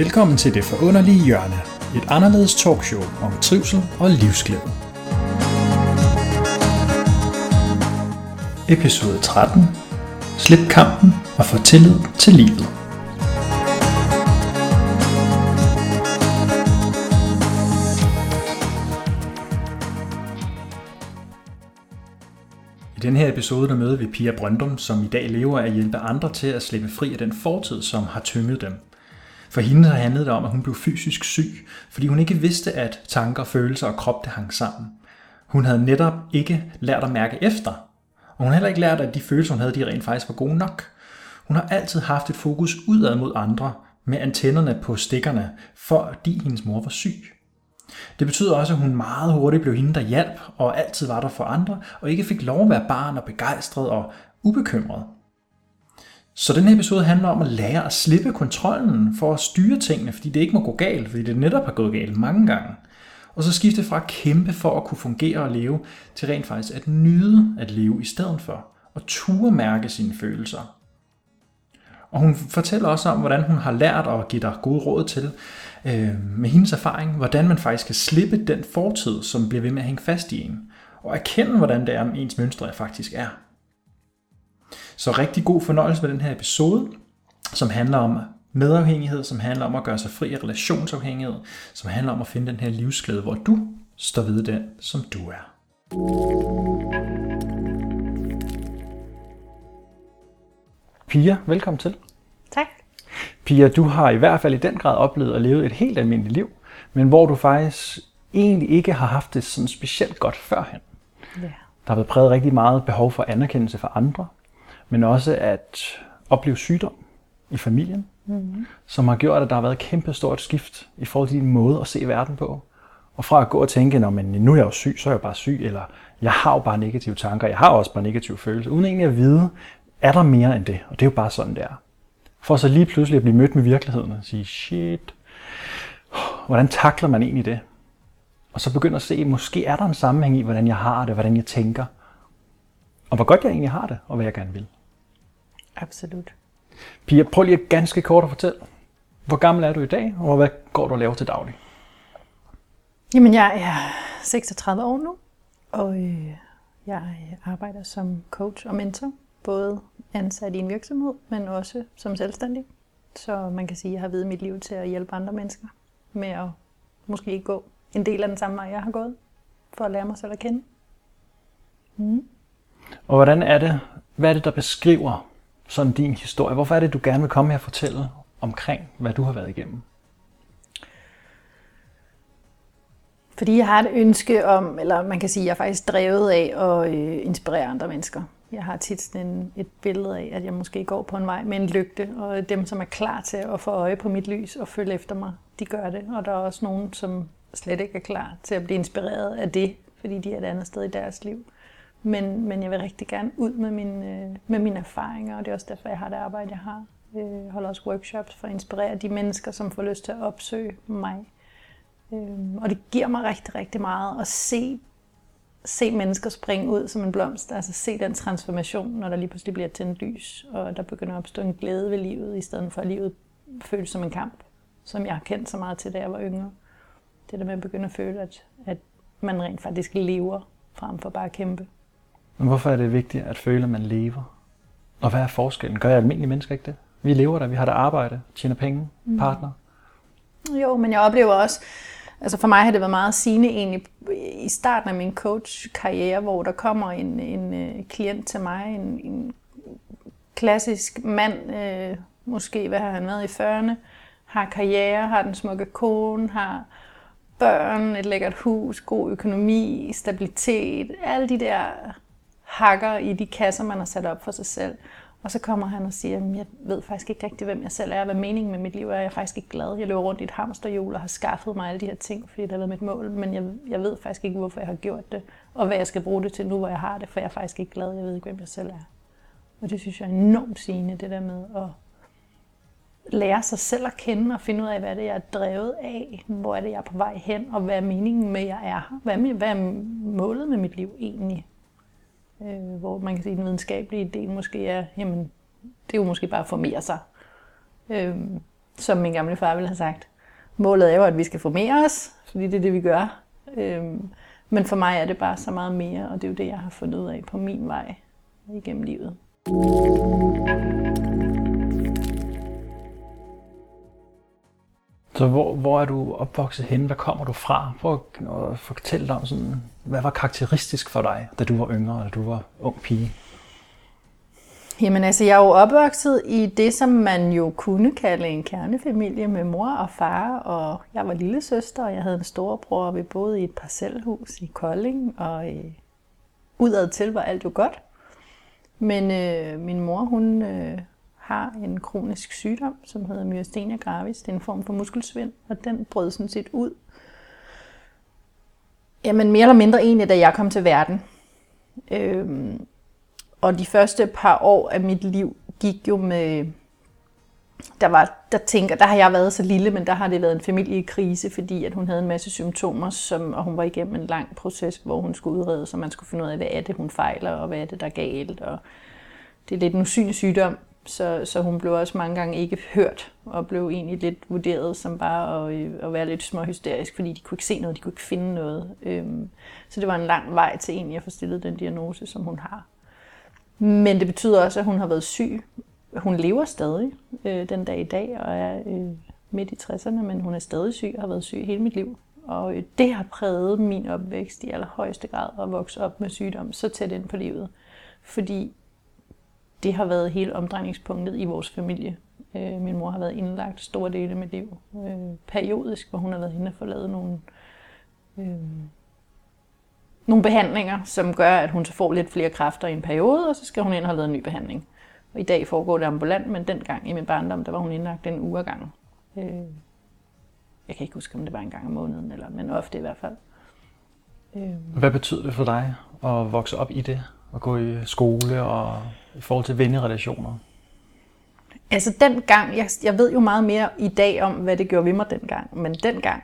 Velkommen til Det Forunderlige Hjørne, et anderledes talkshow om trivsel og livsglæde. Episode 13. Slip kampen og få tillid til livet. I den her episode der møder vi Pia Brøndum, som i dag lever af at hjælpe andre til at slippe fri af den fortid, som har tynget dem. For hende så handlede det om, at hun blev fysisk syg, fordi hun ikke vidste, at tanker, følelser og krop det hang sammen. Hun havde netop ikke lært at mærke efter, og hun havde heller ikke lært, at de følelser, hun havde, de rent faktisk var gode nok. Hun har altid haft et fokus udad mod andre, med antennerne på stikkerne, fordi hendes mor var syg. Det betyder også, at hun meget hurtigt blev hende, der hjalp, og altid var der for andre, og ikke fik lov at være barn og begejstret og ubekymret. Så den her episode handler om at lære at slippe kontrollen for at styre tingene, fordi det ikke må gå galt, fordi det netop har gået galt mange gange. Og så skifte fra at kæmpe for at kunne fungere og leve, til rent faktisk at nyde at leve i stedet for, og ture mærke sine følelser. Og hun fortæller også om, hvordan hun har lært at give dig gode råd til, øh, med hendes erfaring, hvordan man faktisk kan slippe den fortid, som bliver ved med at hænge fast i en, og erkende, hvordan det er, ens mønstre faktisk er. Så rigtig god fornøjelse med den her episode, som handler om medafhængighed, som handler om at gøre sig fri af relationsafhængighed, som handler om at finde den her livsglæde, hvor du står ved den, som du er. Pia, velkommen til. Tak. Pia, du har i hvert fald i den grad oplevet at leve et helt almindeligt liv, men hvor du faktisk egentlig ikke har haft det sådan specielt godt førhen. Ja. Der har været præget rigtig meget behov for anerkendelse fra andre, men også at opleve sygdom i familien, mm-hmm. som har gjort, at der har været et kæmpe stort skift i forhold til din måde at se verden på. Og fra at gå og tænke, når men nu er jeg jo syg, så er jeg bare syg, eller jeg har jo bare negative tanker, jeg har også bare negative følelser, uden egentlig at vide, er der mere end det? Og det er jo bare sådan, det er. For så lige pludselig at blive mødt med virkeligheden og sige, shit, hvordan takler man egentlig det? Og så begynder at se, måske er der en sammenhæng i, hvordan jeg har det, hvordan jeg tænker, og hvor godt jeg egentlig har det, og hvad jeg gerne vil. Absolut. Pia, prøv lige ganske kort at fortælle, hvor gammel er du i dag, og hvad går du og laver til daglig? Jamen, jeg er 36 år nu, og øh, jeg arbejder som coach og mentor, både ansat i en virksomhed, men også som selvstændig. Så man kan sige, at jeg har videt mit liv til at hjælpe andre mennesker med at måske ikke gå en del af den samme vej, jeg har gået, for at lære mig selv at kende. Mm. Og hvordan er det, hvad er det, der beskriver sådan din historie? Hvorfor er det, du gerne vil komme her og fortælle omkring, hvad du har været igennem? Fordi jeg har et ønske om, eller man kan sige, at jeg er faktisk drevet af at øh, inspirere andre mennesker. Jeg har tit sådan en, et billede af, at jeg måske går på en vej med en lygte, og dem, som er klar til at få øje på mit lys og følge efter mig, de gør det. Og der er også nogen, som slet ikke er klar til at blive inspireret af det, fordi de er et andet sted i deres liv. Men, men jeg vil rigtig gerne ud med, min, øh, med mine erfaringer, og det er også derfor, jeg har det arbejde, jeg har. Jeg holder også workshops for at inspirere de mennesker, som får lyst til at opsøge mig. Øh, og det giver mig rigtig, rigtig meget at se, se mennesker springe ud som en blomst. Altså se den transformation, når der lige pludselig bliver tændt lys, og der begynder at opstå en glæde ved livet, i stedet for at livet føles som en kamp, som jeg har kendt så meget til, da jeg var yngre. Det der med at begynde at føle, at, at man rent faktisk lever, frem for bare at kæmpe. Men hvorfor er det vigtigt at føle, at man lever? Og hvad er forskellen? Gør jeg almindelige mennesker ikke det? Vi lever der, vi har der arbejde, tjener penge, partner. Mm. Jo, men jeg oplever også, altså for mig har det været meget sigende egentlig i starten af min coach-karriere, hvor der kommer en, en uh, klient til mig, en, en klassisk mand, øh, måske hvad har han været i 40'erne, har karriere, har den smukke kone, har børn, et lækkert hus, god økonomi, stabilitet, alle de der hakker i de kasser, man har sat op for sig selv. Og så kommer han og siger, at jeg ved faktisk ikke rigtig, hvem jeg selv er, hvad meningen med mit liv er. Jeg er faktisk ikke glad. Jeg løber rundt i et hamsterhjul og har skaffet mig alle de her ting, fordi det har været mit mål. Men jeg, jeg ved faktisk ikke, hvorfor jeg har gjort det, og hvad jeg skal bruge det til nu, hvor jeg har det, for jeg er faktisk ikke glad. Jeg ved ikke, hvem jeg selv er. Og det synes jeg er enormt sigende, det der med at lære sig selv at kende og finde ud af, hvad det er, jeg er drevet af, hvor er det, jeg er på vej hen, og hvad er meningen med, at jeg er her. Hvad er, hvad er målet med mit liv egentlig? Øh, hvor man kan sige, at den videnskabelige del måske er, jamen, det er jo måske bare at formere sig. Øh, som min gamle far ville have sagt. Målet er jo, at vi skal formere os, fordi det er det, vi gør. Øh, men for mig er det bare så meget mere, og det er jo det, jeg har fundet ud af på min vej igennem livet. Så hvor, hvor er du opvokset henne? Hvad kommer du fra? Prøv at fortælle dig om sådan, hvad var karakteristisk for dig, da du var yngre, da du var ung pige? Jamen altså, jeg er jo opvokset i det, som man jo kunne kalde en kernefamilie med mor og far, og jeg var lille søster, og jeg havde en storebror, og vi boede i et parcelhus i Kolding, og øh, udad til var alt jo godt. Men øh, min mor, hun øh, har en kronisk sygdom, som hedder myasthenia gravis. Det er en form for muskelsvind, og den brød sådan set ud. Jamen mere eller mindre egentlig, da jeg kom til verden. Øhm, og de første par år af mit liv gik jo med... Der, var, der, tænker, der har jeg været så lille, men der har det været en familiekrise, fordi at hun havde en masse symptomer, som, og hun var igennem en lang proces, hvor hun skulle udrede, så man skulle finde ud af, hvad er det, hun fejler, og hvad er det, der er galt. Og det er lidt en usynlig sygdom, så, så hun blev også mange gange ikke hørt, og blev egentlig lidt vurderet som bare at, øh, at være lidt småhysterisk, fordi de kunne ikke se noget, de kunne ikke finde noget. Øhm, så det var en lang vej til egentlig at få stillet den diagnose, som hun har. Men det betyder også, at hun har været syg. Hun lever stadig øh, den dag i dag, og er øh, midt i 60'erne, men hun er stadig syg og har været syg hele mit liv. Og øh, det har præget min opvækst i allerhøjeste grad at vokse op med sygdom så tæt ind på livet. Fordi det har været hele omdrejningspunktet i vores familie. Øh, min mor har været indlagt store dele af mit liv. Øh, periodisk, hvor hun har været inde og forladet nogle, øh, nogle behandlinger, som gør, at hun så får lidt flere kræfter i en periode, og så skal hun ind og have lavet en ny behandling. Og i dag foregår det ambulant, men dengang i min barndom, der var hun indlagt en uge ad gangen. Øh, jeg kan ikke huske, om det var en gang om måneden, eller, men ofte i hvert fald. Øh. Hvad betyder det for dig at vokse op i det? At gå i skole og i forhold til vennerelationer? Altså dengang, jeg, jeg ved jo meget mere i dag om, hvad det gjorde ved mig dengang, men dengang,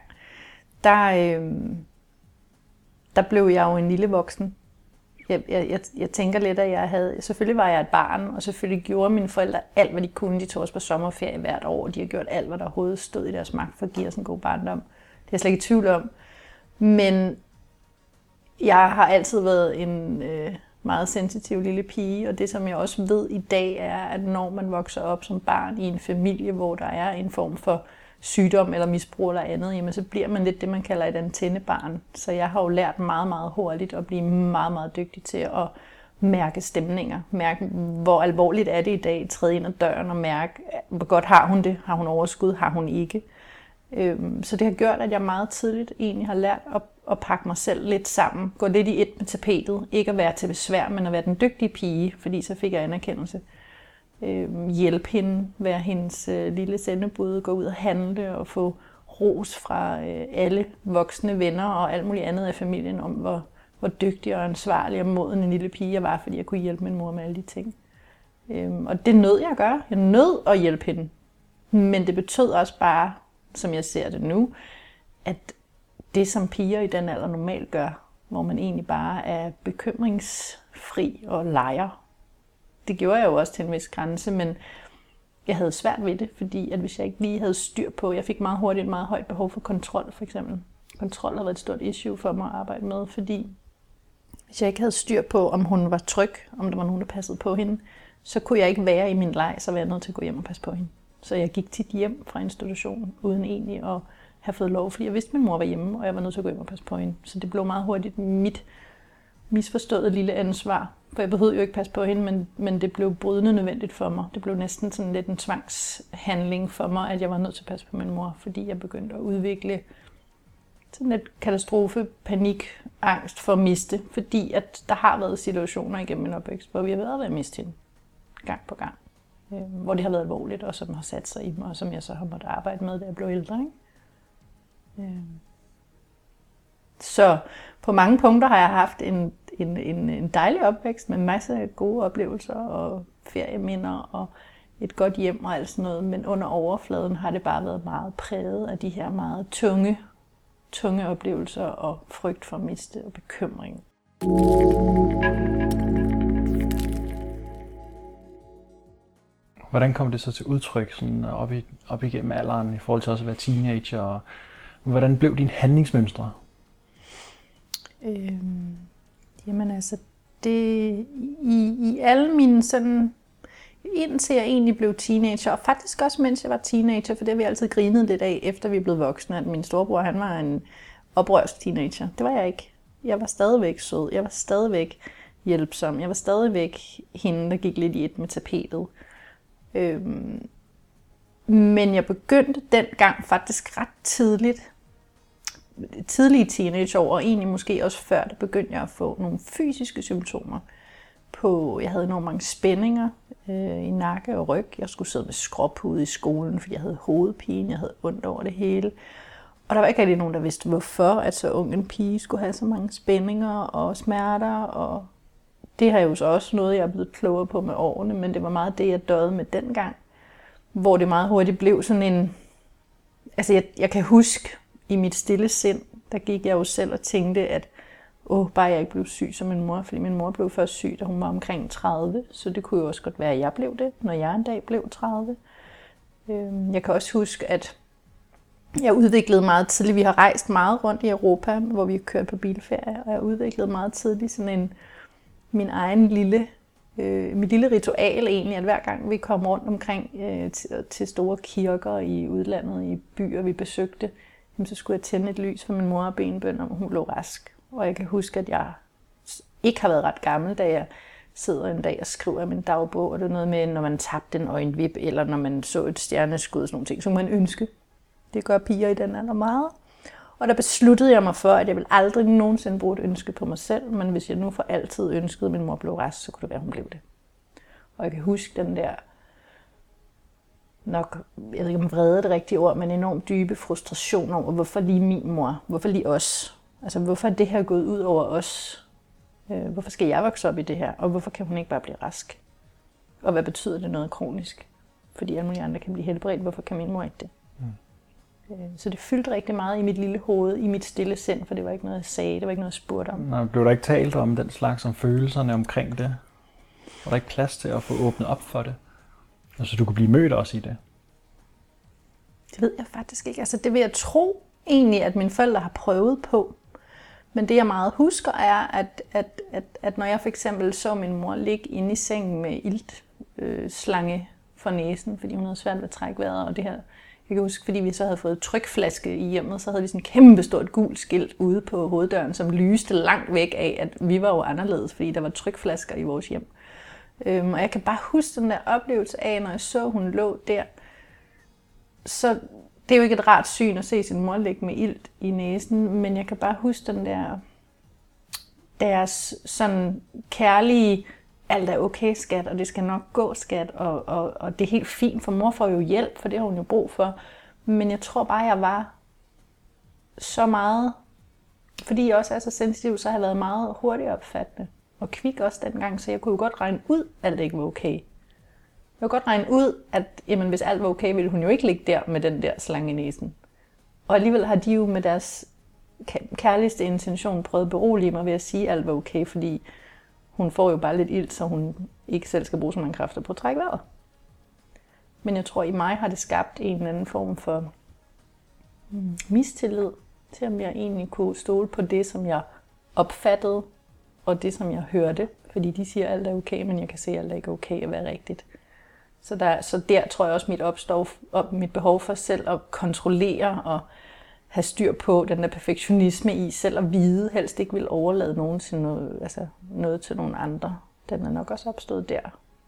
der, øh, der blev jeg jo en lille voksen. Jeg, jeg, jeg, jeg tænker lidt, at jeg havde... Selvfølgelig var jeg et barn, og selvfølgelig gjorde mine forældre alt, hvad de kunne. De tog os på sommerferie hvert år. De har gjort alt, hvad der overhovedet stod i deres magt for at give os en god barndom. Det er jeg slet ikke i tvivl om. Men jeg har altid været en... Øh, meget sensitiv lille pige, og det som jeg også ved i dag er, at når man vokser op som barn i en familie, hvor der er en form for sygdom eller misbrug eller andet, jamen så bliver man lidt det, man kalder et antennebarn. Så jeg har jo lært meget, meget hurtigt at blive meget, meget dygtig til at mærke stemninger. Mærke, hvor alvorligt er det i dag, træde ind ad døren og mærke, hvor godt har hun det, har hun overskud, har hun ikke. Øhm, så det har gjort, at jeg meget tidligt egentlig har lært at at pakke mig selv lidt sammen. Gå lidt i et med tapetet. Ikke at være til besvær, men at være den dygtige pige, fordi så fik jeg anerkendelse. Øh, hjælpe hende, være hendes øh, lille sendebud, gå ud og handle og få ros fra øh, alle voksne venner og alt muligt andet af familien om, hvor, hvor dygtig og ansvarlig og moden en lille pige jeg var, fordi jeg kunne hjælpe min mor med alle de ting. Øh, og det nød jeg at gøre. Jeg nød at hjælpe hende. Men det betød også bare, som jeg ser det nu, at det, som piger i den alder normalt gør, hvor man egentlig bare er bekymringsfri og leger. Det gjorde jeg jo også til en vis grænse, men jeg havde svært ved det, fordi at hvis jeg ikke lige havde styr på, jeg fik meget hurtigt et meget højt behov for kontrol, for eksempel. Kontrol har været et stort issue for mig at arbejde med, fordi hvis jeg ikke havde styr på, om hun var tryg, om der var nogen, der passede på hende, så kunne jeg ikke være i min leg, så var jeg nødt til at gå hjem og passe på hende. Så jeg gik tit hjem fra institutionen, uden egentlig at have fået lov, fordi jeg vidste, at min mor var hjemme, og jeg var nødt til at gå hjem og passe på hende. Så det blev meget hurtigt mit misforståede lille ansvar. For jeg behøvede jo ikke passe på hende, men, men det blev brydende nødvendigt for mig. Det blev næsten sådan lidt en tvangshandling for mig, at jeg var nødt til at passe på min mor, fordi jeg begyndte at udvikle sådan lidt katastrofe, panik, angst for at miste, fordi at der har været situationer igennem min opvækst, hvor vi har været ved at miste hende gang på gang. Øh, hvor det har været alvorligt, og som har sat sig i mig, og som jeg så har måttet arbejde med, da jeg blev ældre. Ikke? Øh. Så på mange punkter har jeg haft en, en, en, en dejlig opvækst med masser af gode oplevelser og ferieminder og et godt hjem og alt sådan noget. Men under overfladen har det bare været meget præget af de her meget tunge, tunge oplevelser og frygt for at miste og bekymring. Hvordan kom det så til udtryk sådan op, i, op igennem alderen i forhold til også at være teenager? Og hvordan blev din handlingsmønstre? Øhm, jamen altså, det, i, i alle mine sådan, indtil jeg egentlig blev teenager, og faktisk også mens jeg var teenager, for det har vi altid grinet lidt af, efter vi blev voksne, at min storebror, han var en oprørsk teenager. Det var jeg ikke. Jeg var stadigvæk sød. Jeg var stadigvæk hjælpsom. Jeg var stadigvæk hende, der gik lidt i et med tapetet. Øhm, men jeg begyndte dengang faktisk ret tidligt, tidlige teenageår, og egentlig måske også før, der begyndte jeg at få nogle fysiske symptomer. På, jeg havde enormt mange spændinger øh, i nakke og ryg. Jeg skulle sidde med skråpude i skolen, fordi jeg havde hovedpine, jeg havde ondt over det hele. Og der var ikke rigtig nogen, der vidste, hvorfor at så ung en pige skulle have så mange spændinger og smerter. Og det har jo så også noget, jeg er blevet klogere på med årene, men det var meget det, jeg døde med dengang. Hvor det meget hurtigt blev sådan en... Altså, jeg, jeg kan huske i mit stille sind, der gik jeg jo selv og tænkte, at åh, bare jeg ikke blev syg som min mor, fordi min mor blev først syg, da hun var omkring 30, så det kunne jo også godt være, at jeg blev det, når jeg en dag blev 30. Øhm, jeg kan også huske, at jeg udviklede meget tidligt. Vi har rejst meget rundt i Europa, hvor vi har kørt på bilferie, og jeg udviklede meget tidligt sådan en, min egen lille, øh, mit lille ritual egentlig, at hver gang vi kom rundt omkring øh, til, til store kirker i udlandet, i byer, vi besøgte, jamen, så skulle jeg tænde et lys for min mor og benbøn, om hun lå rask. Og jeg kan huske, at jeg ikke har været ret gammel, da jeg sidder en dag og skriver min dagbog, og det er noget med, når man tabte en øjenvip, eller når man så et stjerneskud, sådan nogle ting, så man ønske. Det gør piger i den alder meget. Og der besluttede jeg mig for, at jeg vil aldrig nogensinde bruge et ønske på mig selv, men hvis jeg nu for altid ønskede, at min mor blev rest, så kunne det være, at hun blev det. Og jeg kan huske den der, nok, jeg ved ikke om vrede er det rigtige ord, men enormt dybe frustration over, hvorfor lige min mor, hvorfor lige os? Altså, hvorfor er det her gået ud over os? Øh, hvorfor skal jeg vokse op i det her? Og hvorfor kan hun ikke bare blive rask? Og hvad betyder det noget kronisk? Fordi alle mulige andre kan blive helbredt. Hvorfor kan min mor ikke det? Øh, så det fyldte rigtig meget i mit lille hoved, i mit stille sind, for det var ikke noget, jeg sagde, det var ikke noget, jeg spurgte om. Nej, blev der ikke talt om den slags, om følelserne omkring det? Var der ikke plads til at få åbnet op for det? Altså, du kunne blive mødt også i det? Det ved jeg faktisk ikke. Altså, det vil jeg tro egentlig, at mine forældre har prøvet på. Men det, jeg meget husker, er, at, at, at, at når jeg for eksempel så min mor ligge inde i sengen med iltslange øh, for næsen, fordi hun havde svært ved at trække vejret, og det her jeg kan huske, fordi vi så havde fået trykflaske i hjemmet, så havde vi sådan et kæmpe stort gult skilt ude på hoveddøren, som lyste langt væk af, at vi var jo anderledes, fordi der var trykflasker i vores hjem. Øhm, og jeg kan bare huske den der oplevelse af, når jeg så, hun lå der. Så det er jo ikke et rart syn at se sin mor ligge med ilt i næsen, men jeg kan bare huske den der deres sådan kærlige alt er okay, skat, og det skal nok gå, skat, og, og, og det er helt fint, for mor får jo hjælp, for det har hun jo brug for. Men jeg tror bare, jeg var så meget, fordi jeg også er så sensitiv, så har jeg været meget hurtigt opfattende. Og kvik også dengang, så jeg kunne jo godt regne ud, at alt ikke var okay. Jeg kunne godt regne ud, at jamen, hvis alt var okay, ville hun jo ikke ligge der med den der slange i næsen. Og alligevel har de jo med deres kærligste intention prøvet at berolige mig ved at sige, at alt var okay, fordi hun får jo bare lidt ild, så hun ikke selv skal bruge så mange kræfter på at trække vejret. Men jeg tror, i mig har det skabt en eller anden form for mm, mistillid til, om jeg egentlig kunne stole på det, som jeg opfattede, og det, som jeg hørte. Fordi de siger, at alt er okay, men jeg kan se, at alt er ikke okay at være rigtigt. Så der, så der tror jeg også, mit opstår, op, mit behov for selv at kontrollere og have styr på den der perfektionisme i selv at vide, helst ikke vil overlade nogen til noget, altså noget til nogen andre. Den er nok også opstået der.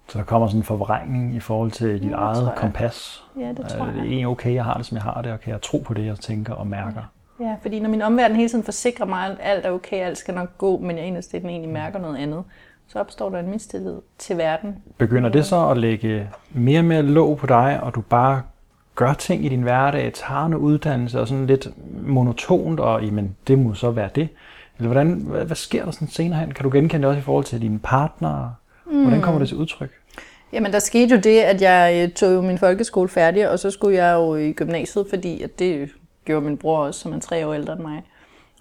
Så der kommer sådan en forvrængning i forhold til dit ja, eget kompas. Ja, det tror jeg. Er det egentlig okay, jeg har det, som jeg har det, og kan jeg tro på det, jeg tænker og mærker? Ja, fordi når min omverden hele tiden forsikrer mig, at alt er okay, alt skal nok gå, men jeg inderst den egentlig mærker noget andet, så opstår der en mistillid til verden. Begynder det så at lægge mere og mere låg på dig, og du bare gør ting i din hverdag, tager en uddannelse og sådan lidt monotont, og jamen, det må så være det. Eller hvordan, hvad, hvad sker der sådan senere hen? Kan du genkende det også i forhold til dine partnere? Hvordan kommer det til udtryk? Jamen, der skete jo det, at jeg øh, tog min folkeskole færdig, og så skulle jeg jo i gymnasiet, fordi at det gjorde min bror også, som er tre år ældre end mig.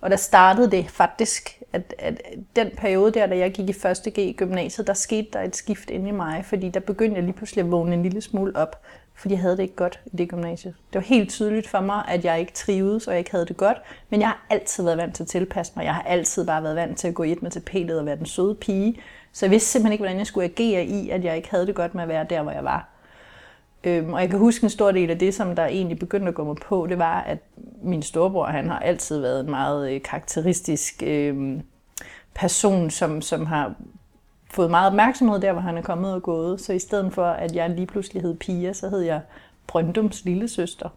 Og der startede det faktisk at, at den periode der, da jeg gik i 1. G i gymnasiet, der skete der et skift inde i mig, fordi der begyndte jeg lige pludselig at vågne en lille smule op, fordi jeg havde det ikke godt i det gymnasie. Det var helt tydeligt for mig, at jeg ikke trivedes, og jeg ikke havde det godt, men jeg har altid været vant til at tilpasse mig. Jeg har altid bare været vant til at gå i et med tapetet og være den søde pige, så jeg vidste simpelthen ikke, hvordan jeg skulle agere i, at jeg ikke havde det godt med at være der, hvor jeg var. Øhm, og jeg kan huske en stor del af det, som der egentlig begyndte at gå mig på, det var, at min storebror, han har altid været en meget øh, karakteristisk øh, person, som, som har fået meget opmærksomhed der, hvor han er kommet og gået. Så i stedet for, at jeg lige pludselig hed Pia, så hed jeg Brøndums lille søster.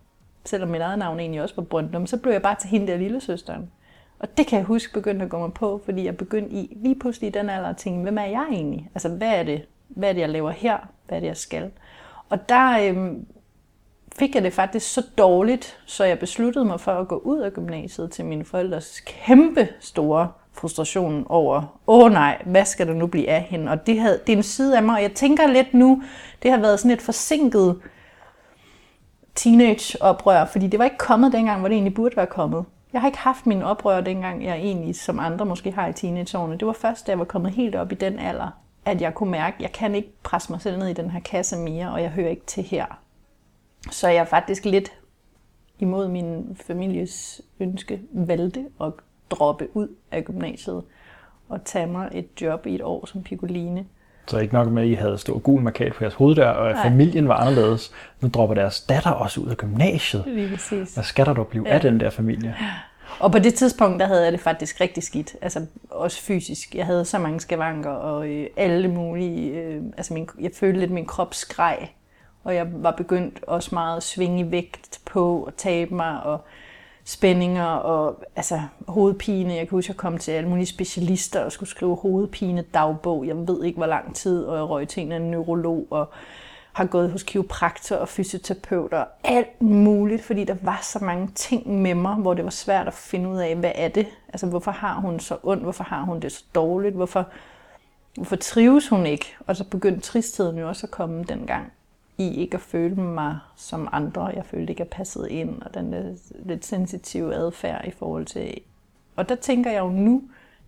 Selvom mit eget navn egentlig også var Brøndum, så blev jeg bare til hende der lillesøsteren. Og det kan jeg huske begyndte at gå mig på, fordi jeg begyndte i lige pludselig i den alder at tænke, hvem er jeg egentlig? Altså, hvad er det, hvad er det jeg laver her? Hvad er det, jeg skal? Og der øhm, fik jeg det faktisk så dårligt, så jeg besluttede mig for at gå ud af gymnasiet til mine forældres kæmpe store frustrationen over, åh oh, nej, hvad skal der nu blive af hende? Og det, havde, det er en side af mig, og jeg tænker lidt nu, det har været sådan et forsinket teenage-oprør, fordi det var ikke kommet dengang, hvor det egentlig burde være kommet. Jeg har ikke haft min oprør dengang, jeg egentlig, som andre måske har i teenageårene. Det var først, da jeg var kommet helt op i den alder, at jeg kunne mærke, at jeg kan ikke presse mig selv ned i den her kasse mere, og jeg hører ikke til her. Så jeg faktisk lidt imod min families ønske valgte at droppe ud af gymnasiet og tage mig et job i et år som pikoline. Så ikke nok med, at I havde stor gul markat på jeres hoveddør, og at Nej. familien var anderledes. Nu dropper deres datter også ud af gymnasiet. Lige præcis. Hvad skal der dog blive ja. af den der familie? Og på det tidspunkt, der havde jeg det faktisk rigtig skidt. Altså også fysisk. Jeg havde så mange skavanker og øh, alle mulige... Øh, altså min, jeg følte lidt, min krop skreg. Og jeg var begyndt også meget at svinge vægt på og tabe mig. Og spændinger og altså, hovedpine. Jeg kan huske, at jeg kom til alle mulige specialister og skulle skrive hovedpine dagbog. Jeg ved ikke, hvor lang tid, og jeg røg til en neurolog og har gået hos kiropraktor og fysioterapeuter og alt muligt, fordi der var så mange ting med mig, hvor det var svært at finde ud af, hvad er det? Altså, hvorfor har hun så ondt? Hvorfor har hun det så dårligt? Hvorfor, hvorfor trives hun ikke? Og så begyndte tristheden jo også at komme dengang i ikke at føle mig som andre. Jeg følte ikke, at jeg passede ind, og den der lidt sensitive adfærd i forhold til... Og der tænker jeg jo nu,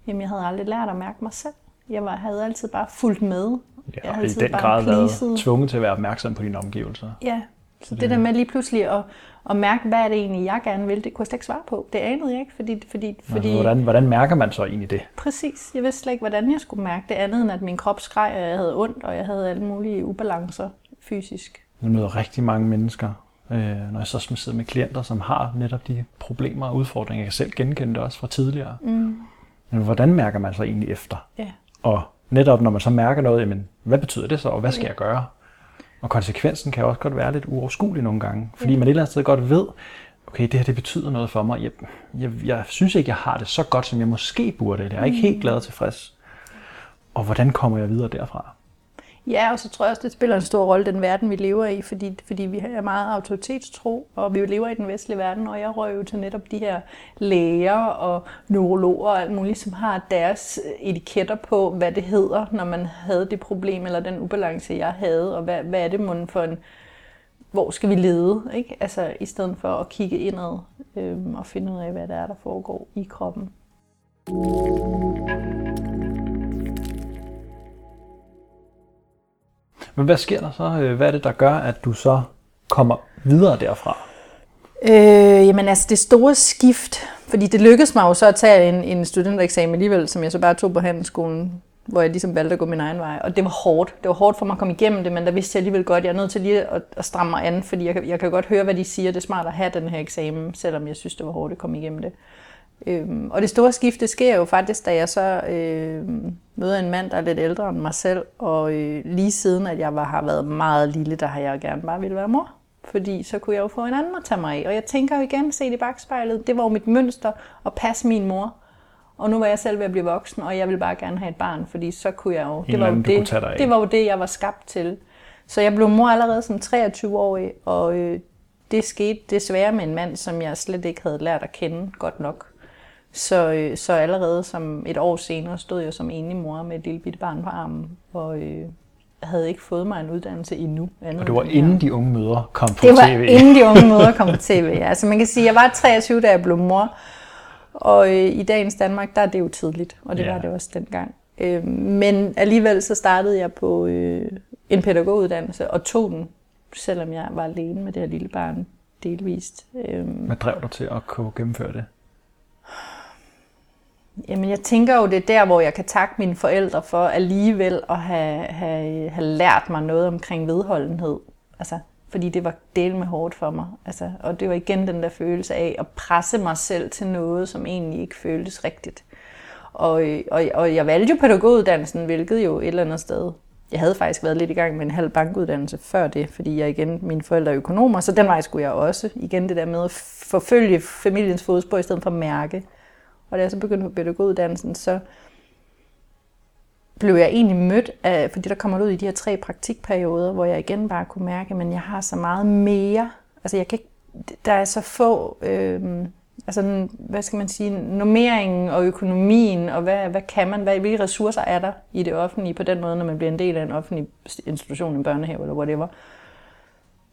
jamen jeg havde aldrig lært at mærke mig selv. Jeg var, havde altid bare fulgt med. Ja, jeg havde i den grad været tvunget til at være opmærksom på dine omgivelser. Ja, så det, det der med lige pludselig at, at mærke, hvad er det egentlig, jeg gerne vil, det kunne jeg slet ikke svare på. Det anede jeg ikke, fordi... fordi, fordi altså, hvordan, hvordan mærker man så egentlig det? Præcis. Jeg vidste slet ikke, hvordan jeg skulle mærke det andet, end at min krop skreg, og jeg havde ondt, og jeg havde alle mulige ubalancer fysisk. Jeg møder rigtig mange mennesker, øh, når jeg så sidder med klienter, som har netop de problemer og udfordringer. Jeg kan selv genkende det også fra tidligere. Mm. Men hvordan mærker man så egentlig efter? Ja. Og netop når man så mærker noget, jamen, hvad betyder det så, og hvad skal ja. jeg gøre? Og konsekvensen kan også godt være lidt uoverskuelig nogle gange, fordi ja. man et eller andet sted godt ved, okay, det her det betyder noget for mig. Jeg, jeg, jeg synes ikke, jeg har det så godt, som jeg måske burde. Jeg er ikke mm. helt glad og tilfreds. Og hvordan kommer jeg videre derfra? Ja, og så tror jeg også, det spiller en stor rolle, den verden, vi lever i, fordi, fordi vi er meget autoritetstro, og vi lever i den vestlige verden, og jeg røg jo til netop de her læger og neurologer og alt muligt, som har deres etiketter på, hvad det hedder, når man havde det problem, eller den ubalance, jeg havde, og hvad, hvad er det for en, hvor skal vi lede, ikke? Altså, i stedet for at kigge indad øhm, og finde ud af, hvad der er, der foregår i kroppen. Men hvad sker der så? Øh, hvad er det, der gør, at du så kommer videre derfra? Øh, jamen altså det store skift, fordi det lykkedes mig jo så at tage en, en studentereksamen alligevel, som jeg så bare tog på handelsskolen, hvor jeg ligesom valgte at gå min egen vej. Og det var hårdt. Det var hårdt for mig at komme igennem det, men der vidste jeg alligevel godt, at jeg er nødt til lige at, at stramme mig an, fordi jeg, jeg kan godt høre, hvad de siger. Det er smart at have den her eksamen, selvom jeg synes, det var hårdt at komme igennem det. Øhm, og det store skifte sker jo faktisk, da jeg så øh, møder en mand, der er lidt ældre end mig selv, og øh, lige siden, at jeg var, har været meget lille, der har jeg gerne bare ville være mor. Fordi så kunne jeg jo få en anden at tage mig af. Og jeg tænker jo igen, se i bagspejlet, det var jo mit mønster at passe min mor. Og nu var jeg selv ved at blive voksen, og jeg ville bare gerne have et barn, fordi så kunne jeg jo... Det var jo det, det var jo det, jeg var skabt til. Så jeg blev mor allerede som 23-årig, og øh, det skete desværre med en mand, som jeg slet ikke havde lært at kende godt nok. Så, øh, så allerede som et år senere stod jeg som enlig mor med et lille bitte barn på armen, og øh, havde ikke fået mig en uddannelse endnu. Andet og det var inden de unge møder kom på tv? Det var inden de unge møder kom på tv, ja. Altså man kan sige, at jeg var 23, da jeg blev mor, Og øh, i dagens Danmark, der er det jo tidligt, og det Ja. var det også dengang. Øh, men alligevel så startede jeg på øh, en pædagoguddannelse og tog den, selvom jeg var alene med det her lille barn delvist. Øh, Hvad drev dig til at kunne gennemføre det? Jamen, jeg tænker jo, det er der, hvor jeg kan takke mine forældre for alligevel at have, have, have lært mig noget omkring vedholdenhed. Altså, fordi det var del med hårdt for mig. Altså, og det var igen den der følelse af at presse mig selv til noget, som egentlig ikke føltes rigtigt. Og, og, og jeg valgte jo pædagoguddannelsen, hvilket jo et eller andet sted. Jeg havde faktisk været lidt i gang med en halv bankuddannelse før det, fordi jeg igen, mine forældre er økonomer, så den vej skulle jeg også. Igen det der med at forfølge familiens fodspor i stedet for mærke. Og da jeg så begyndte på pædagoguddannelsen, så blev jeg egentlig mødt af, fordi der kommer ud i de her tre praktikperioder, hvor jeg igen bare kunne mærke, men jeg har så meget mere. Altså jeg kan ikke, der er så få, øh, altså hvad skal man sige, normeringen og økonomien, og hvad, hvad kan man, hvad, hvilke ressourcer er der i det offentlige på den måde, når man bliver en del af en offentlig institution, en børnehave eller whatever.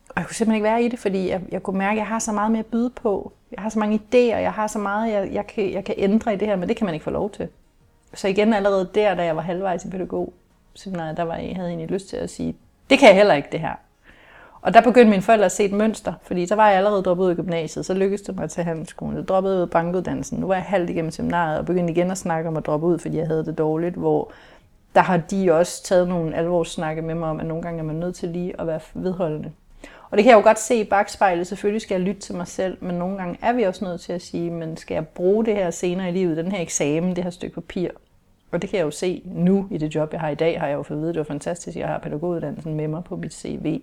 Og jeg kunne simpelthen ikke være i det, fordi jeg, jeg kunne mærke, at jeg har så meget mere at byde på. Jeg har så mange idéer, jeg har så meget, jeg, jeg, kan, jeg kan ændre i det her, men det kan man ikke få lov til. Så igen allerede der, da jeg var halvvejs i pædagog, seminariet, der var jeg, havde jeg egentlig lyst til at sige, det kan jeg heller ikke det her. Og der begyndte mine forældre at se et mønster, fordi så var jeg allerede droppet ud af gymnasiet, så lykkedes det mig at tage handelsskolen. Jeg droppede ud af bankuddannelsen. Nu var jeg halvt igennem seminariet og begyndte igen at snakke om at droppe ud, fordi jeg havde det dårligt, hvor der har de også taget nogle alvorssnakke med mig om, at nogle gange er man nødt til lige at være vedholdende. Og det kan jeg jo godt se i bagspejlet. Selvfølgelig skal jeg lytte til mig selv, men nogle gange er vi også nødt til at sige, men skal jeg bruge det her senere i livet, den her eksamen, det her stykke papir? Og det kan jeg jo se nu i det job, jeg har i dag, har jeg jo fået at vide, det var fantastisk, jeg har pædagoguddannelsen med mig på mit CV.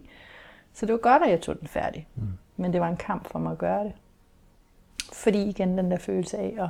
Så det var godt, at jeg tog den færdig. Mm. Men det var en kamp for mig at gøre det. Fordi igen den der følelse af, at,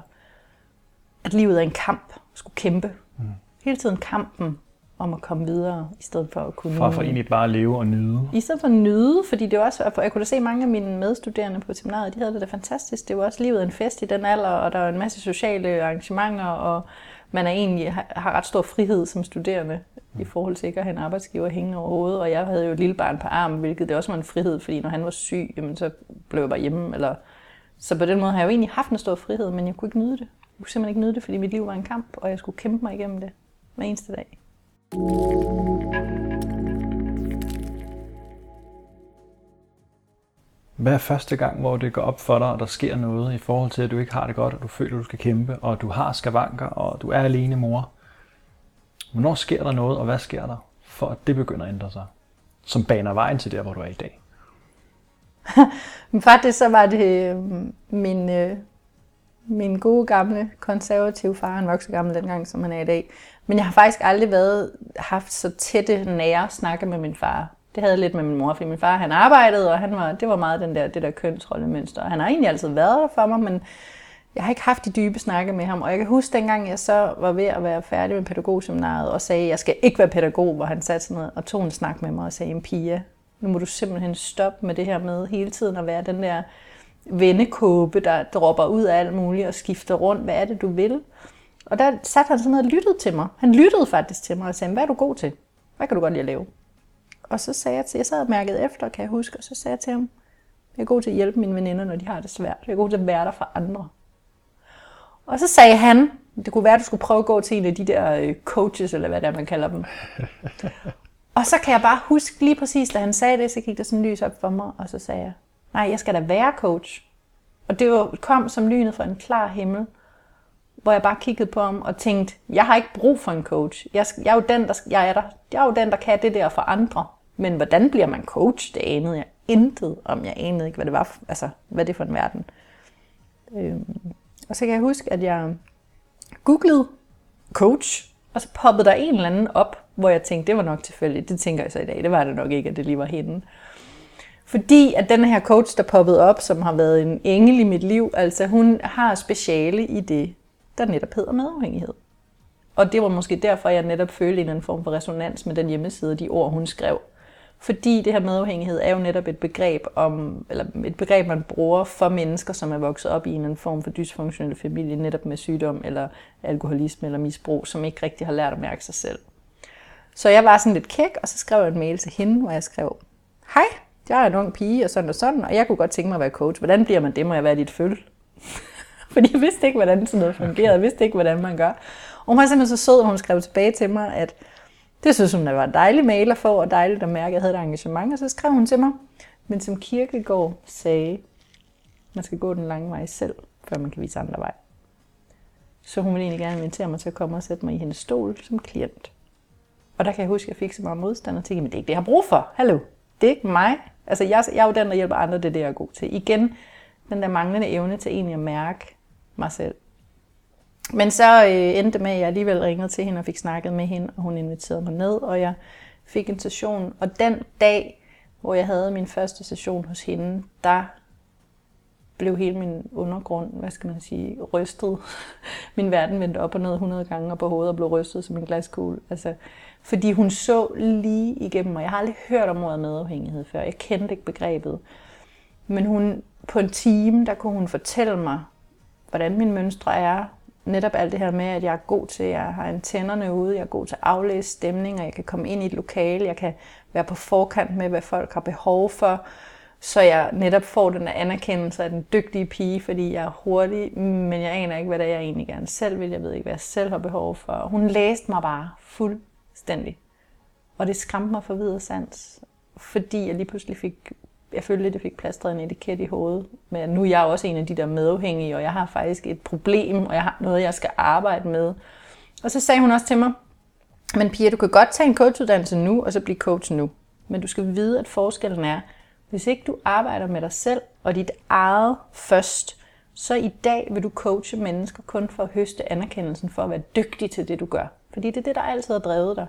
at livet er en kamp, skulle kæmpe. Mm. Hele tiden kampen om at komme videre, i stedet for at kunne... Fra for egentlig bare at leve og nyde. I stedet for at nyde, fordi det var også, jeg kunne da se mange af mine medstuderende på seminariet, de havde det da fantastisk. Det var også livet en fest i den alder, og der var en masse sociale arrangementer, og man er egentlig har, ret stor frihed som studerende i forhold til ikke at have en arbejdsgiver hængende over hovedet. Og jeg havde jo et lille barn på armen, hvilket det også var en frihed, fordi når han var syg, jamen, så blev jeg bare hjemme. Eller... Så på den måde har jeg jo egentlig haft en stor frihed, men jeg kunne ikke nyde det. Jeg kunne simpelthen ikke nyde det, fordi mit liv var en kamp, og jeg skulle kæmpe mig igennem det hver eneste dag. Hvad er første gang, hvor det går op for dig, og der sker noget i forhold til, at du ikke har det godt, og du føler, du skal kæmpe, og du har skavanker, og du er alene mor? Hvornår sker der noget, og hvad sker der, for at det begynder at ændre sig? Som baner vejen til der, hvor du er i dag. Faktisk så var det øh, min, øh, min gode gamle konservative far, han var ikke så gammel dengang, som han er i dag. Men jeg har faktisk aldrig været, haft så tætte, nære snakke med min far. Det havde jeg lidt med min mor, fordi min far han arbejdede, og han var, det var meget den der, det der kønsrollemønster. Han har egentlig altid været der for mig, men jeg har ikke haft de dybe snakke med ham. Og jeg kan huske dengang, jeg så var ved at være færdig med pædagogseminaret, og sagde, at jeg skal ikke være pædagog, hvor han satte sig ned og tog en snak med mig og sagde, Pia, nu må du simpelthen stoppe med det her med hele tiden at være den der vendekåbe, der dropper ud af alt muligt og skifter rundt. Hvad er det, du vil? Og der satte han sådan noget og lyttede til mig. Han lyttede faktisk til mig og sagde, hvad er du god til? Hvad kan du godt lide at lave? Og så sagde jeg til, jeg sad og mærkede efter, kan jeg huske, og så sagde jeg til ham, jeg er god til at hjælpe mine veninder, når de har det svært. Jeg er god til at være der for andre. Og så sagde han, det kunne være, at du skulle prøve at gå til en af de der øh, coaches, eller hvad det er, man kalder dem. og så kan jeg bare huske lige præcis, da han sagde det, så gik der sådan lys op for mig, og så sagde jeg, nej, jeg skal da være coach. Og det var, kom som lynet fra en klar himmel, hvor jeg bare kiggede på ham og tænkte, jeg har ikke brug for en coach. Jeg, jeg, er, jo den, der, jeg, er, der, jeg er jo den, der kan det der for andre. Men hvordan bliver man coach? Det anede jeg intet om. Jeg anede ikke, hvad det var, for, altså, hvad det er for en verden. Øhm, og så kan jeg huske, at jeg googlede coach, og så poppede der en eller anden op, hvor jeg tænkte, det var nok tilfældigt. Det tænker jeg så i dag. Det var det nok ikke, at det lige var hende. Fordi at den her coach, der poppede op, som har været en engel i mit liv, altså hun har speciale i det, der netop hedder medafhængighed. Og det var måske derfor, jeg netop følte en anden form for resonans med den hjemmeside og de ord, hun skrev. Fordi det her medafhængighed er jo netop et begreb, om, eller et begreb, man bruger for mennesker, som er vokset op i en anden form for dysfunktionel familie, netop med sygdom eller alkoholisme eller misbrug, som ikke rigtig har lært at mærke sig selv. Så jeg var sådan lidt kæk, og så skrev jeg en mail til hende, hvor jeg skrev, Hej, jeg er en ung pige, og sådan og sådan, og jeg kunne godt tænke mig at være coach. Hvordan bliver man det? Må jeg være dit følge? Fordi jeg vidste ikke, hvordan sådan noget fungerede. Jeg vidste ikke, hvordan man gør. Og hun var simpelthen så sød, at hun skrev tilbage til mig, at det synes hun, det var en dejlig mail at få, og dejligt at mærke, at jeg havde et engagement. Og så skrev hun til mig, men som Kirkegaard sagde, man skal gå den lange vej selv, før man kan vise andre vej. Så hun ville egentlig gerne invitere mig til at komme og sætte mig i hendes stol som klient. Og der kan jeg huske, at jeg fik så meget modstand og tænkte, men det er ikke det, jeg har brug for. Hallo, det er ikke mig. Altså, jeg, jeg er jo den, der hjælper andre, det er det, jeg er god til. Igen, den der manglende evne til egentlig at mærke mig selv. Men så øh, endte det med, at jeg alligevel ringede til hende og fik snakket med hende, og hun inviterede mig ned, og jeg fik en session. Og den dag, hvor jeg havde min første session hos hende, der blev hele min undergrund, hvad skal man sige, rystet. Min verden vendte op og ned 100 gange og på hovedet og blev rystet som en glaskugle. Altså, fordi hun så lige igennem mig. Jeg har aldrig hørt om ordet medafhængighed før. Jeg kendte ikke begrebet. Men hun, på en time, der kunne hun fortælle mig, hvordan min mønstre er. Netop alt det her med, at jeg er god til, at jeg har antennerne ude, jeg er god til at aflæse stemninger, jeg kan komme ind i et lokale, jeg kan være på forkant med, hvad folk har behov for, så jeg netop får den anerkendelse af den dygtige pige, fordi jeg er hurtig, men jeg aner ikke, hvad det er, jeg egentlig gerne selv vil. Jeg ved ikke, hvad jeg selv har behov for. Hun læste mig bare fuldstændig. Og det skræmte mig for videre sans, fordi jeg lige pludselig fik, jeg følte at jeg fik plastret en etiket i hovedet. Men nu er jeg også en af de der medafhængige, og jeg har faktisk et problem, og jeg har noget, jeg skal arbejde med. Og så sagde hun også til mig, men Pia, du kan godt tage en coachuddannelse nu, og så blive coach nu. Men du skal vide, at forskellen er, hvis ikke du arbejder med dig selv og dit eget først, så i dag vil du coache mennesker kun for at høste anerkendelsen for at være dygtig til det, du gør. Fordi det er det, der altid har drevet dig.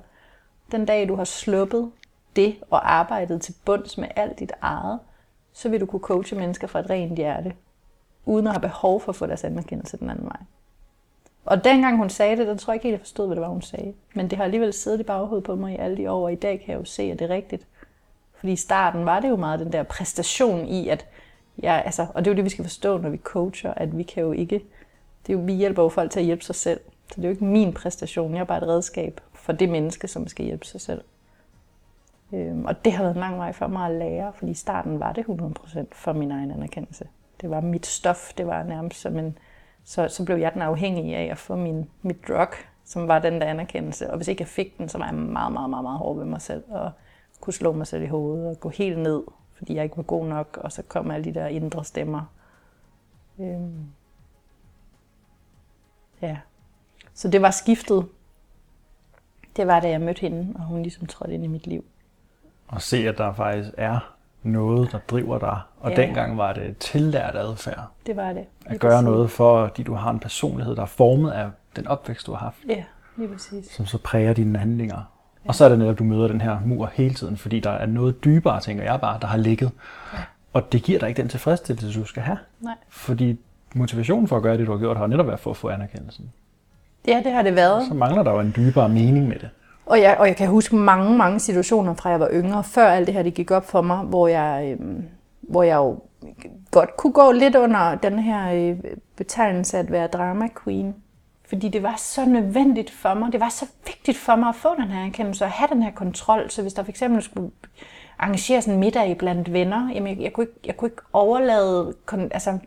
Den dag, du har sluppet det og arbejdet til bunds med alt dit eget, så vil du kunne coache mennesker fra et rent hjerte, uden at have behov for at få deres anerkendelse den anden vej. Og dengang hun sagde det, der tror jeg ikke helt, jeg forstod, hvad det var, hun sagde. Men det har alligevel siddet i baghovedet på mig i alle de år, og i dag kan jeg jo se, at det er rigtigt. Fordi i starten var det jo meget den der præstation i, at ja, altså, og det er jo det, vi skal forstå, når vi coacher, at vi kan jo ikke, det er jo, vi hjælper jo folk til at hjælpe sig selv. Så det er jo ikke min præstation, jeg er bare et redskab for det menneske, som skal hjælpe sig selv. Øhm, og det har været en lang vej for mig at lære, fordi i starten var det 100% for min egen anerkendelse. Det var mit stof, det var nærmest som en, så, så blev jeg den afhængig af at få min, mit drug, som var den der anerkendelse. Og hvis ikke jeg fik den, så var jeg meget, meget, meget, meget hård ved mig selv. Og kunne slå mig selv i hovedet og gå helt ned, fordi jeg ikke var god nok, og så kom alle de der indre stemmer. Øhm. Ja. Så det var skiftet. Det var da jeg mødte hende, og hun ligesom trådte ind i mit liv. Og se, at der faktisk er noget, der driver dig. Og ja. dengang var det tillært adfærd. Det var det. At gøre noget, fordi du har en personlighed, der er formet af den opvækst, du har haft. Ja, lige præcis. Som så præger dine handlinger. Og så er det netop, at du møder den her mur hele tiden, fordi der er noget dybere, tænker jeg bare, der har ligget. Ja. Og det giver dig ikke den tilfredsstillelse, du skal have. Nej. Fordi motivationen for at gøre det, du har gjort, har netop været for at få anerkendelsen. Ja, det har det været. Så mangler der jo en dybere mening med det. Og jeg, og jeg kan huske mange, mange situationer fra jeg var yngre, før alt det her det gik op for mig, hvor jeg, øh, hvor jeg jo godt kunne gå lidt under den her øh, betegnelse at være drama queen. Fordi det var så nødvendigt for mig, det var så vigtigt for mig at få den her erkendelse og have den her kontrol. Så hvis der eksempel skulle arrangeres en middag blandt venner, jamen jeg, jeg, kunne, ikke, jeg kunne ikke overlade altså,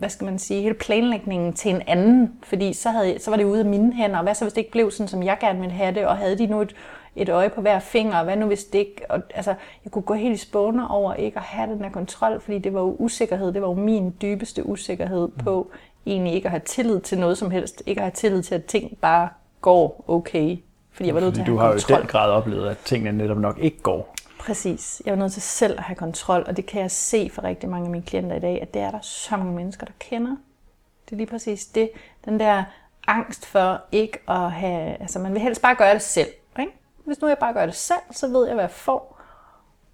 hvad skal man sige, hele planlægningen til en anden, fordi så, havde, så var det ude af mine hænder, og hvad så hvis det ikke blev sådan, som jeg gerne ville have det, og havde de nu et, et øje på hver finger, og hvad nu hvis det ikke, og, altså, jeg kunne gå helt i spåner over ikke at have den her kontrol, fordi det var jo usikkerhed, det var jo min dybeste usikkerhed på, egentlig ikke at have tillid til noget som helst. Ikke at have tillid til, at ting bare går okay. Fordi jeg var nødt til at have du har kontrol. jo i den grad oplevet, at tingene netop nok ikke går. Præcis. Jeg var nødt til selv at have kontrol, og det kan jeg se for rigtig mange af mine klienter i dag, at det er der så mange mennesker, der kender. Det er lige præcis det. Den der angst for ikke at have... Altså, man vil helst bare gøre det selv. Ikke? Hvis nu jeg bare gør det selv, så ved jeg, hvad jeg får.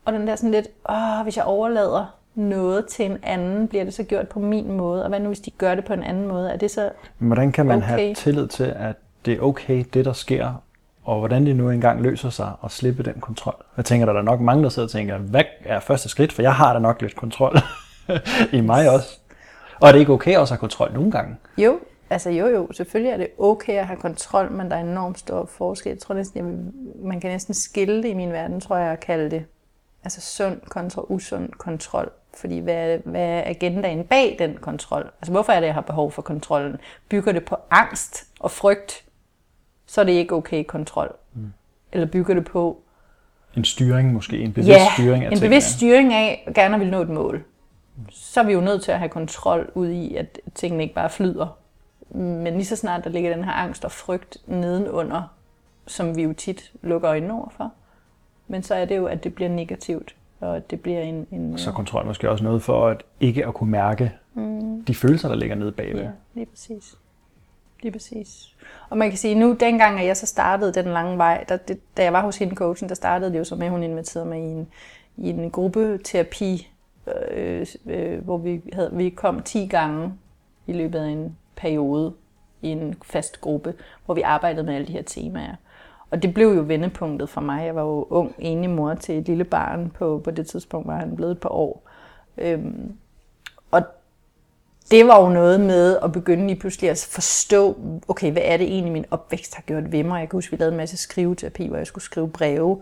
Og den der sådan lidt, åh, hvis jeg overlader noget til en anden, bliver det så gjort på min måde? Og hvad nu, hvis de gør det på en anden måde? Er det så Hvordan kan man okay? have tillid til, at det er okay, det der sker, og hvordan det nu engang løser sig og slippe den kontrol? Jeg tænker, der er nok mange, der sidder og tænker, hvad er første skridt? For jeg har da nok lidt kontrol i mig også. Og er det ikke okay også at have kontrol nogle gange? Jo, altså jo jo, selvfølgelig er det okay at have kontrol, men der er enormt stor forskel. Jeg tror næsten, jeg vil, man kan næsten skille det i min verden, tror jeg, at kalde det altså sund kontra usund kontrol. Fordi hvad, hvad er agendaen bag den kontrol? Altså hvorfor er det, jeg har behov for kontrollen? Bygger det på angst og frygt, så er det ikke okay kontrol. Mm. Eller bygger det på... En styring måske, en bevidst ja, styring af en tingene. bevidst styring af gerne vil nå et mål. Så er vi jo nødt til at have kontrol ud i, at tingene ikke bare flyder. Men lige så snart der ligger den her angst og frygt nedenunder, som vi jo tit lukker øjnene over for, men så er det jo, at det bliver negativt, og at det bliver en... en Så kontrol måske også noget for at ikke at kunne mærke mm. de følelser, der ligger nede bagved. Ja, lige præcis. Lige præcis. Og man kan sige, nu dengang, at jeg så startede den lange vej, der, det, da jeg var hos hende coachen, der startede det jo så med, at hun inviterede mig i en, i en gruppeterapi, øh, øh, hvor vi, havde, vi kom 10 gange i løbet af en periode i en fast gruppe, hvor vi arbejdede med alle de her temaer. Og det blev jo vendepunktet for mig. Jeg var jo ung, enig mor til et lille barn. På, på det tidspunkt var han blevet et par år. Øhm, og det var jo noget med at begynde lige pludselig at forstå, okay, hvad er det egentlig, min opvækst har gjort ved mig? Jeg kan huske, vi lavede en masse skriveterapi, hvor jeg skulle skrive breve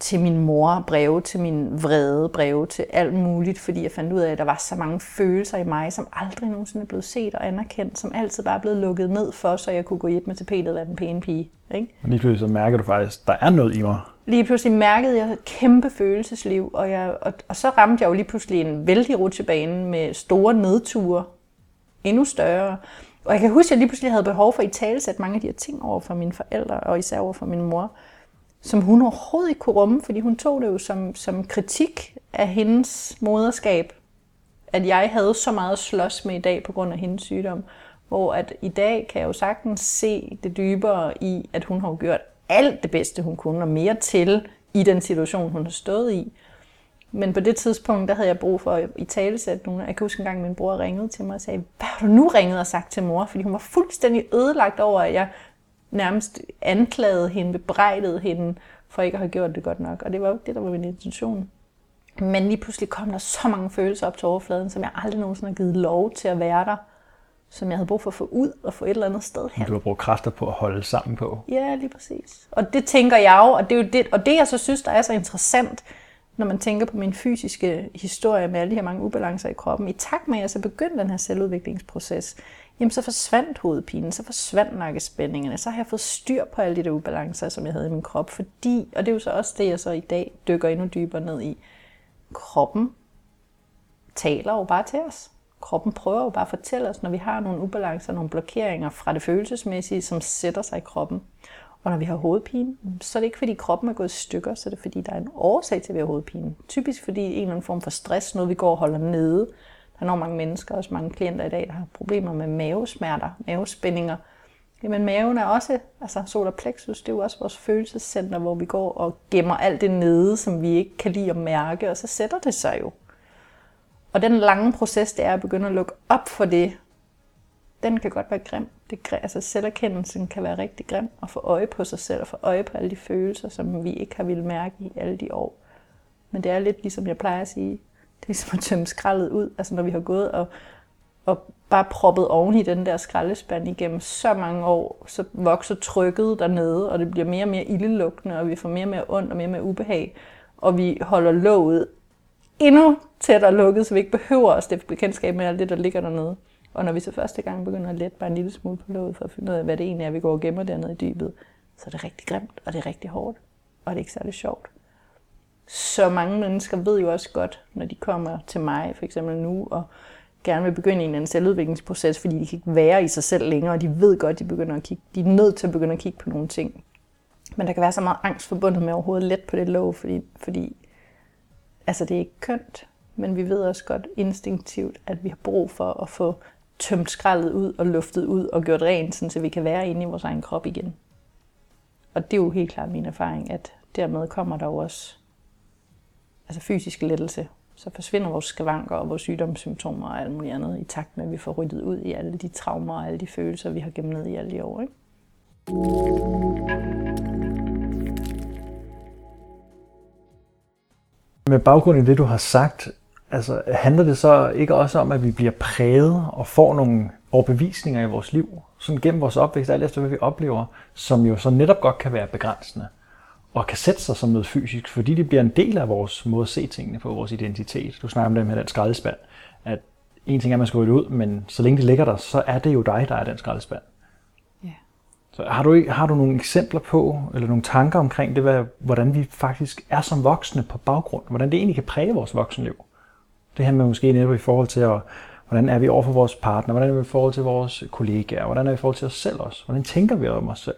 til min mor, breve til min vrede, breve til alt muligt, fordi jeg fandt ud af, at der var så mange følelser i mig, som aldrig nogensinde er blevet set og anerkendt, som altid bare er blevet lukket ned for, så jeg kunne gå hjem med tapetet og være den pæne pige. Ikke? Og lige pludselig så mærker du faktisk, at der er noget i mig. Lige pludselig mærkede jeg et kæmpe følelsesliv, og, jeg, og, og så ramte jeg jo lige pludselig en vældig rutsjebane med store nedture, endnu større. Og jeg kan huske, at jeg lige pludselig havde behov for at i talesætte mange af de her ting over for mine forældre, og især over for min mor som hun overhovedet ikke kunne rumme, fordi hun tog det jo som, som kritik af hendes moderskab, at jeg havde så meget at slås med i dag på grund af hendes sygdom. Hvor at i dag kan jeg jo sagtens se det dybere i, at hun har gjort alt det bedste, hun kunne, og mere til i den situation, hun har stået i. Men på det tidspunkt, der havde jeg brug for at i tale sætte nogen. Jeg kan huske en gang, min bror ringede til mig og sagde, hvad har du nu ringet og sagt til mor? Fordi hun var fuldstændig ødelagt over, at jeg nærmest anklagede hende, bebrejdede hende for ikke at have gjort det godt nok. Og det var jo det, der var min intention. Men lige pludselig kom der så mange følelser op til overfladen, som jeg aldrig nogensinde har givet lov til at være der. Som jeg havde brug for at få ud og få et eller andet sted hen. Du har brugt kræfter på at holde sammen på. Ja, lige præcis. Og det tænker jeg jo, og det er jo det, og det jeg så synes, der er så interessant, når man tænker på min fysiske historie med alle de her mange ubalancer i kroppen. I takt med, at jeg så begyndte den her selvudviklingsproces, jamen så forsvandt hovedpinen, så forsvandt nakkespændingerne, så har jeg fået styr på alle de der ubalancer, som jeg havde i min krop, fordi, og det er jo så også det, jeg så i dag dykker endnu dybere ned i, kroppen taler jo bare til os. Kroppen prøver jo bare at fortælle os, når vi har nogle ubalancer, nogle blokeringer fra det følelsesmæssige, som sætter sig i kroppen. Og når vi har hovedpine, så er det ikke fordi kroppen er gået i stykker, så er det fordi, der er en årsag til, at vi har hovedpine. Typisk fordi en eller anden form for stress, noget vi går og holder nede, der er mange mennesker, også mange klienter i dag, der har problemer med mavesmerter, mavespændinger. Jamen maven er også, altså solar plexus, det er jo også vores følelsescenter, hvor vi går og gemmer alt det nede, som vi ikke kan lide at mærke, og så sætter det sig jo. Og den lange proces, det er at begynde at lukke op for det, den kan godt være grim. Det, altså selverkendelsen kan være rigtig grim at få øje på sig selv og få øje på alle de følelser, som vi ikke har ville mærke i alle de år. Men det er lidt ligesom jeg plejer at sige, det er ligesom at tømme skraldet ud. Altså når vi har gået og, og bare proppet oven i den der skraldespand igennem så mange år, så vokser trykket dernede, og det bliver mere og mere ildelugtende, og vi får mere og mere ondt og mere og mere ubehag. Og vi holder låget endnu tættere lukket, så vi ikke behøver at stifte bekendtskab med alt det, der ligger dernede. Og når vi så første gang begynder at lette bare en lille smule på låget, for at finde ud af, hvad det egentlig er, vi går og gemmer dernede i dybet, så er det rigtig grimt, og det er rigtig hårdt, og det er ikke særlig sjovt. Så mange mennesker ved jo også godt, når de kommer til mig for eksempel nu, og gerne vil begynde en eller anden selvudviklingsproces, fordi de kan ikke være i sig selv længere, og de ved godt, de begynder at kigge, de er nødt til at begynde at kigge på nogle ting. Men der kan være så meget angst forbundet med overhovedet let på det lov, fordi, fordi altså det er ikke kønt, men vi ved også godt instinktivt, at vi har brug for at få tømt skraldet ud og luftet ud og gjort rent, så vi kan være inde i vores egen krop igen. Og det er jo helt klart min erfaring, at dermed kommer der jo også altså fysisk lettelse, så forsvinder vores skavanker og vores sygdomssymptomer og alt muligt andet, i takt med, at vi får ryddet ud i alle de traumer og alle de følelser, vi har gemt ned i alle de år. Ikke? Med baggrund i det, du har sagt, altså, handler det så ikke også om, at vi bliver præget og får nogle overbevisninger i vores liv, sådan gennem vores opvækst, alt efter hvad vi oplever, som jo så netop godt kan være begrænsende? og kan sætte sig som noget fysisk, fordi det bliver en del af vores måde at se tingene på, vores identitet. Du snakker om det med den skraldespand, at en ting er, at man skal ryge ud, men så længe det ligger der, så er det jo dig, der er den skraldespand. Ja. Så har du, har du nogle eksempler på, eller nogle tanker omkring det, hvad, hvordan vi faktisk er som voksne på baggrund? Hvordan det egentlig kan præge vores voksenliv? Det handler måske netop i forhold til, at, hvordan er vi over for vores partner? Hvordan er vi i forhold til vores kollegaer? Hvordan er vi i forhold til os selv også? Hvordan tænker vi om os selv?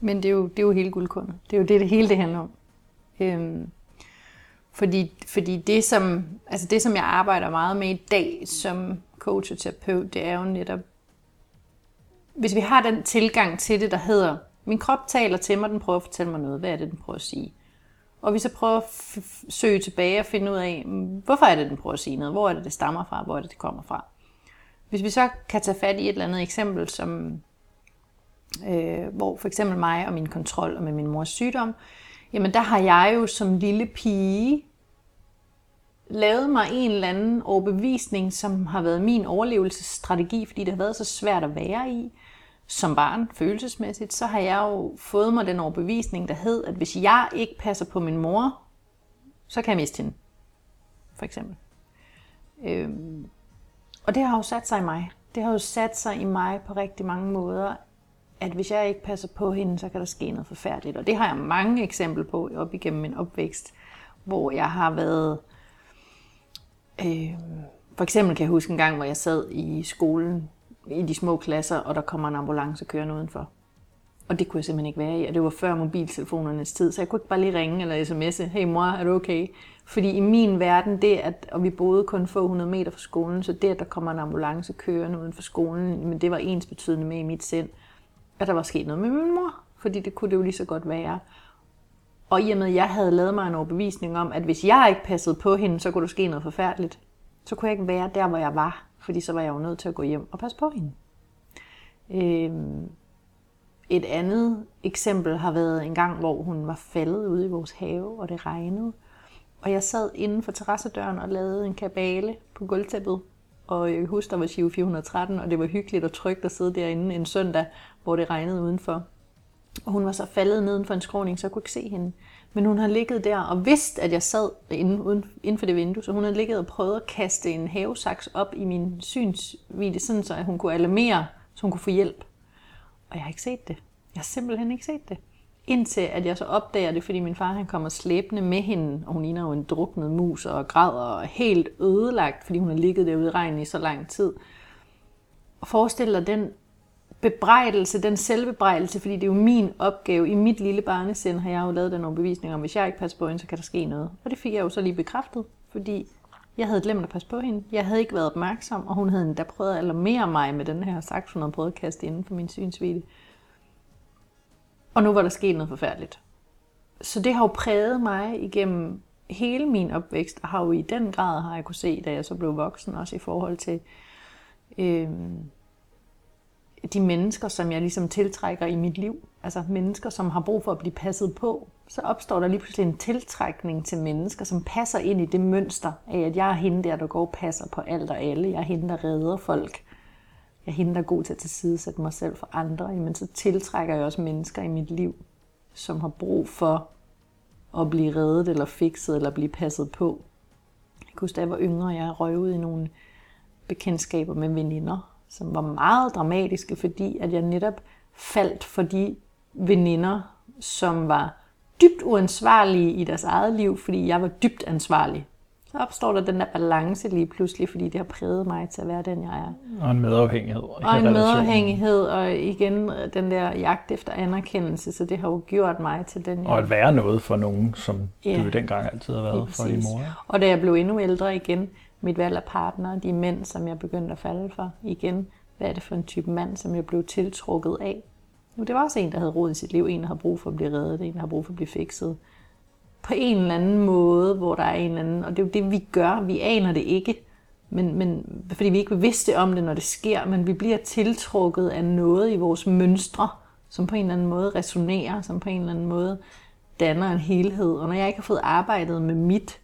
Men det er jo, det er jo hele guldkunden. Det er jo det, det hele det handler om. Øhm, fordi, fordi det, som, altså det, som jeg arbejder meget med i dag som coach og terapeut, det er jo netop, hvis vi har den tilgang til det, der hedder, min krop taler til mig, den prøver at fortælle mig noget. Hvad er det, den prøver at sige? Og vi så prøver at søge tilbage og finde ud af, hvorfor er det, den prøver at sige noget? Hvor er det, det stammer fra? Hvor er det, det kommer fra? Hvis vi så kan tage fat i et eller andet eksempel, som øh, hvor for eksempel mig og min kontrol og med min mors sygdom, jamen der har jeg jo som lille pige lavet mig en eller anden overbevisning, som har været min overlevelsesstrategi, fordi det har været så svært at være i som barn, følelsesmæssigt, så har jeg jo fået mig den overbevisning, der hed, at hvis jeg ikke passer på min mor, så kan jeg miste hende. For eksempel. Øhm, og det har jo sat sig i mig. Det har jo sat sig i mig på rigtig mange måder, at hvis jeg ikke passer på hende, så kan der ske noget forfærdeligt. Og det har jeg mange eksempler på op igennem min opvækst, hvor jeg har været... Øh, for eksempel kan jeg huske en gang, hvor jeg sad i skolen i de små klasser, og der kommer en ambulance kørende udenfor. Og det kunne jeg simpelthen ikke være i, og det var før mobiltelefonernes tid, så jeg kunne ikke bare lige ringe eller sms'e, hey mor, er du okay? Fordi i min verden, det at, og vi boede kun få 100 meter fra skolen, så det, at der kommer en ambulance kørende uden for skolen, men det var ens betydende med i mit sind at der var sket noget med min mor, fordi det kunne det jo lige så godt være. Og i og med, at jeg havde lavet mig en overbevisning om, at hvis jeg ikke passede på hende, så kunne der ske noget forfærdeligt, så kunne jeg ikke være der, hvor jeg var, fordi så var jeg jo nødt til at gå hjem og passe på hende. Øhm, et andet eksempel har været en gang, hvor hun var faldet ude i vores have, og det regnede. Og jeg sad inden for terrassedøren og lavede en kabale på gulvtæppet. Og jeg husker, der var 413, og det var hyggeligt og trygt at sidde derinde en søndag, hvor det regnede udenfor. Og hun var så faldet neden for en skråning, så jeg kunne ikke se hende. Men hun har ligget der og vidst, at jeg sad inde, uden, inden for det vindue, så hun har ligget og prøvet at kaste en havesaks op i min synsvide, sådan så at hun kunne alarmere, så hun kunne få hjælp. Og jeg har ikke set det. Jeg har simpelthen ikke set det. Indtil at jeg så opdager det, fordi min far han kommer slæbende med hende, og hun ligner jo en druknet mus og græder og er helt ødelagt, fordi hun har ligget derude i regnen i så lang tid. Og forestiller den bebrejdelse, den selvbebrejdelse, fordi det er jo min opgave. I mit lille barnesind har jeg jo lavet den overbevisning om, hvis jeg ikke passer på hende, så kan der ske noget. Og det fik jeg jo så lige bekræftet, fordi jeg havde glemt at passe på hende. Jeg havde ikke været opmærksom, og hun havde endda prøvet at alarmere mig med den her sagt, hun havde prøvet at kaste inden for min synsvide. Og nu var der sket noget forfærdeligt. Så det har jo præget mig igennem hele min opvækst, og har jo i den grad, har jeg kunne se, da jeg så blev voksen, også i forhold til øh, de mennesker, som jeg ligesom tiltrækker i mit liv, altså mennesker, som har brug for at blive passet på, så opstår der lige pludselig en tiltrækning til mennesker, som passer ind i det mønster af, at jeg er hende der, der går og passer på alt og alle. Jeg er hende, der redder folk. Jeg er hende, der er god til at tilsidesætte mig selv for andre. Men så tiltrækker jeg også mennesker i mit liv, som har brug for at blive reddet eller fikset eller blive passet på. Jeg kan huske, da jeg var yngre, jeg røg ud i nogle bekendtskaber med veninder, som var meget dramatiske, fordi at jeg netop faldt for de veninder, som var dybt uansvarlige i deres eget liv, fordi jeg var dybt ansvarlig. Så opstår der den der balance lige pludselig, fordi det har præget mig til at være den, jeg er. Og en medafhængighed. Og en medafhængighed, og igen den der jagt efter anerkendelse, så det har jo gjort mig til den, jeg Og at være noget for nogen, som ja. du dengang altid har været for din mor. Og da jeg blev endnu ældre igen, mit valg af partner, de mænd, som jeg begyndte at falde for igen. Hvad er det for en type mand, som jeg blev tiltrukket af? Nu, det var også en, der havde råd i sit liv. En, der har brug for at blive reddet. En, der har brug for at blive fikset. På en eller anden måde, hvor der er en eller anden... Og det er jo det, vi gør. Vi aner det ikke. Men, men, fordi vi ikke bevidste om det, når det sker. Men vi bliver tiltrukket af noget i vores mønstre, som på en eller anden måde resonerer, som på en eller anden måde danner en helhed. Og når jeg ikke har fået arbejdet med mit,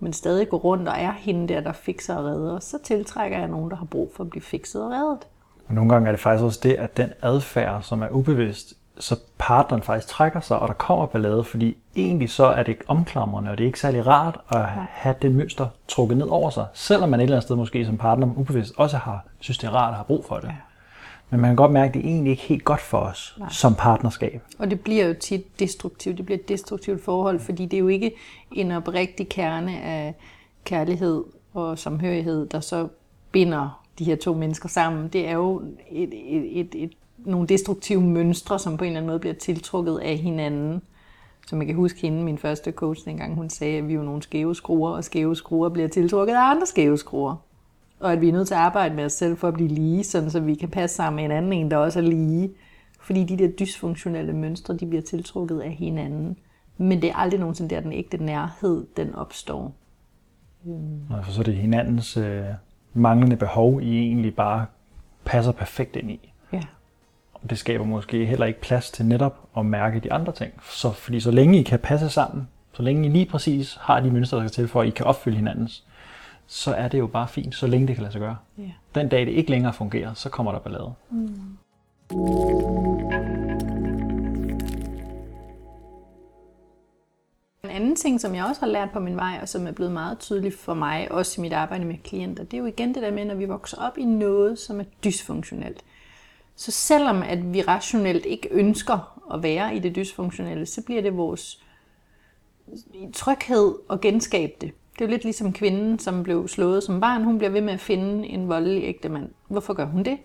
men stadig går rundt og er hende der, der fikser og redder, så tiltrækker jeg nogen, der har brug for at blive fikset og reddet. Og nogle gange er det faktisk også det, at den adfærd, som er ubevidst, så partneren faktisk trækker sig, og der kommer ballade, fordi egentlig så er det omklamrende, og det er ikke særlig rart at have det mønster trukket ned over sig, selvom man et eller andet sted måske som partner ubevidst også har, synes det er rart at have brug for det. Ja. Men man kan godt mærke, at det er egentlig ikke helt godt for os Nej. som partnerskab. Og det bliver jo tit destruktivt. Det bliver et destruktivt forhold, fordi det er jo ikke en oprigtig kerne af kærlighed og samhørighed, der så binder de her to mennesker sammen. Det er jo et, et, et, et, nogle destruktive mønstre, som på en eller anden måde bliver tiltrukket af hinanden. Som jeg kan huske hende, min første coach, dengang hun sagde, at vi er jo nogle skæve skruer, og skæve skruer bliver tiltrukket af andre skæve skruer og at vi er nødt til at arbejde med os selv for at blive lige, sådan så vi kan passe sammen med en anden en, der også er lige. Fordi de der dysfunktionelle mønstre, de bliver tiltrukket af hinanden. Men det er aldrig nogensinde der, den ægte nærhed, den opstår. Mm. Så er det hinandens øh, manglende behov, I egentlig bare passer perfekt ind i. Ja. Det skaber måske heller ikke plads til netop at mærke de andre ting. Så, fordi så længe I kan passe sammen, så længe I lige præcis har de mønstre, der skal til for, at I kan opfylde hinandens så er det jo bare fint, så længe det kan lade sig gøre. Yeah. Den dag det ikke længere fungerer, så kommer der ballade. Mm. En anden ting, som jeg også har lært på min vej, og som er blevet meget tydeligt for mig, også i mit arbejde med klienter, det er jo igen det der med, når vi vokser op i noget, som er dysfunktionelt. Så selvom at vi rationelt ikke ønsker at være i det dysfunktionelle, så bliver det vores tryghed at genskabe det. Det er jo lidt ligesom kvinden, som blev slået som barn. Hun bliver ved med at finde en voldelig ægte mand. Hvorfor gør hun det?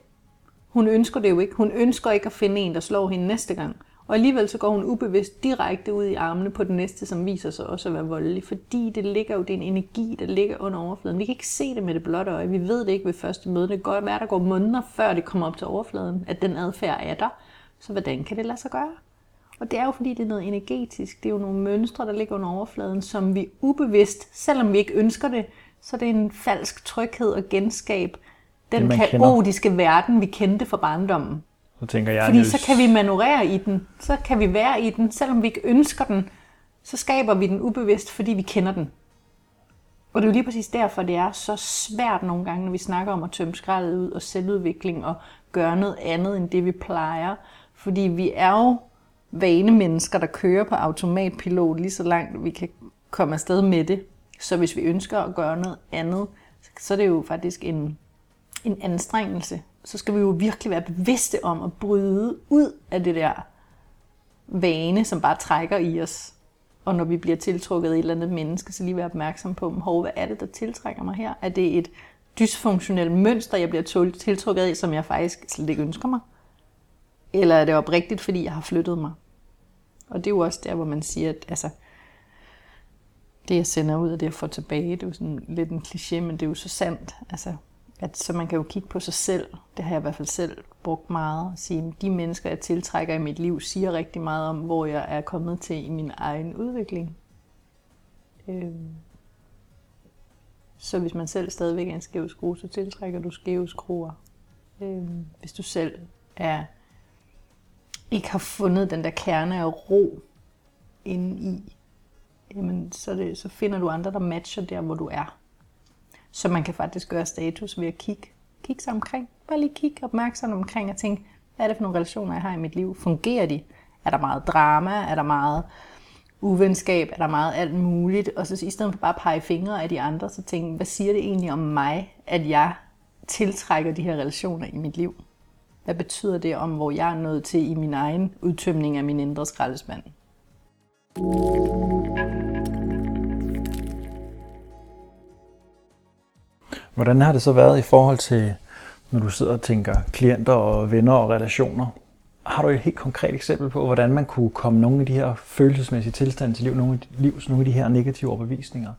Hun ønsker det jo ikke. Hun ønsker ikke at finde en, der slår hende næste gang. Og alligevel så går hun ubevidst direkte ud i armene på den næste, som viser sig også at være voldelig. Fordi det ligger jo, det er en energi, der ligger under overfladen. Vi kan ikke se det med det blotte øje. Vi ved det ikke ved første møde. Det går godt være, der går måneder, før det kommer op til overfladen, at den adfærd er der. Så hvordan kan det lade sig gøre? Og det er jo fordi, det er noget energetisk. Det er jo nogle mønstre, der ligger under overfladen, som vi ubevidst, selvom vi ikke ønsker det, så det er en falsk tryghed og genskab. Den det, kaotiske kender. verden, vi kendte fra barndommen. Så tænker jeg, Fordi så kan vi manøvrere i den, så kan vi være i den, selvom vi ikke ønsker den, så skaber vi den ubevidst, fordi vi kender den. Og det er jo lige præcis derfor, det er så svært nogle gange, når vi snakker om at tømme skraldet ud og selvudvikling og gøre noget andet end det, vi plejer. Fordi vi er jo vane mennesker, der kører på automatpilot lige så langt vi kan komme afsted med det. Så hvis vi ønsker at gøre noget andet, så er det jo faktisk en, en anstrengelse. Så skal vi jo virkelig være bevidste om at bryde ud af det der vane, som bare trækker i os. Og når vi bliver tiltrukket af et eller andet menneske, så lige være opmærksom på, hov, hvad er det, der tiltrækker mig her? Er det et dysfunktionelt mønster, jeg bliver tiltrukket af, som jeg faktisk slet ikke ønsker mig? Eller er det oprigtigt, fordi jeg har flyttet mig? Og det er jo også der, hvor man siger, at altså, det jeg sender ud, og det jeg får tilbage, det er jo sådan lidt en kliché, men det er jo så sandt. Altså, at, så man kan jo kigge på sig selv. Det har jeg i hvert fald selv brugt meget. At sige, at de mennesker, jeg tiltrækker i mit liv, siger rigtig meget om, hvor jeg er kommet til i min egen udvikling. Øh. Så hvis man selv stadigvæk er en skæv skrue, så tiltrækker du skæve skruer. Øh. Hvis du selv er ikke har fundet den der kerne af ro inde i, jamen så, det, så finder du andre, der matcher der, hvor du er. Så man kan faktisk gøre status ved at kigge, kigge sig omkring. Bare lige kigge opmærksom omkring og tænke, hvad er det for nogle relationer, jeg har i mit liv? Fungerer de? Er der meget drama? Er der meget uvenskab? Er der meget alt muligt? Og så i stedet for bare at pege fingre af de andre, så tænke, hvad siger det egentlig om mig, at jeg tiltrækker de her relationer i mit liv? Hvad betyder det om, hvor jeg er nået til i min egen udtømning af min indre skraldespand? Hvordan har det så været i forhold til, når du sidder og tænker klienter og venner og relationer? Har du et helt konkret eksempel på, hvordan man kunne komme nogle af de her følelsesmæssige tilstande til liv, nogle af de, livs, nogle af de her negative overbevisninger?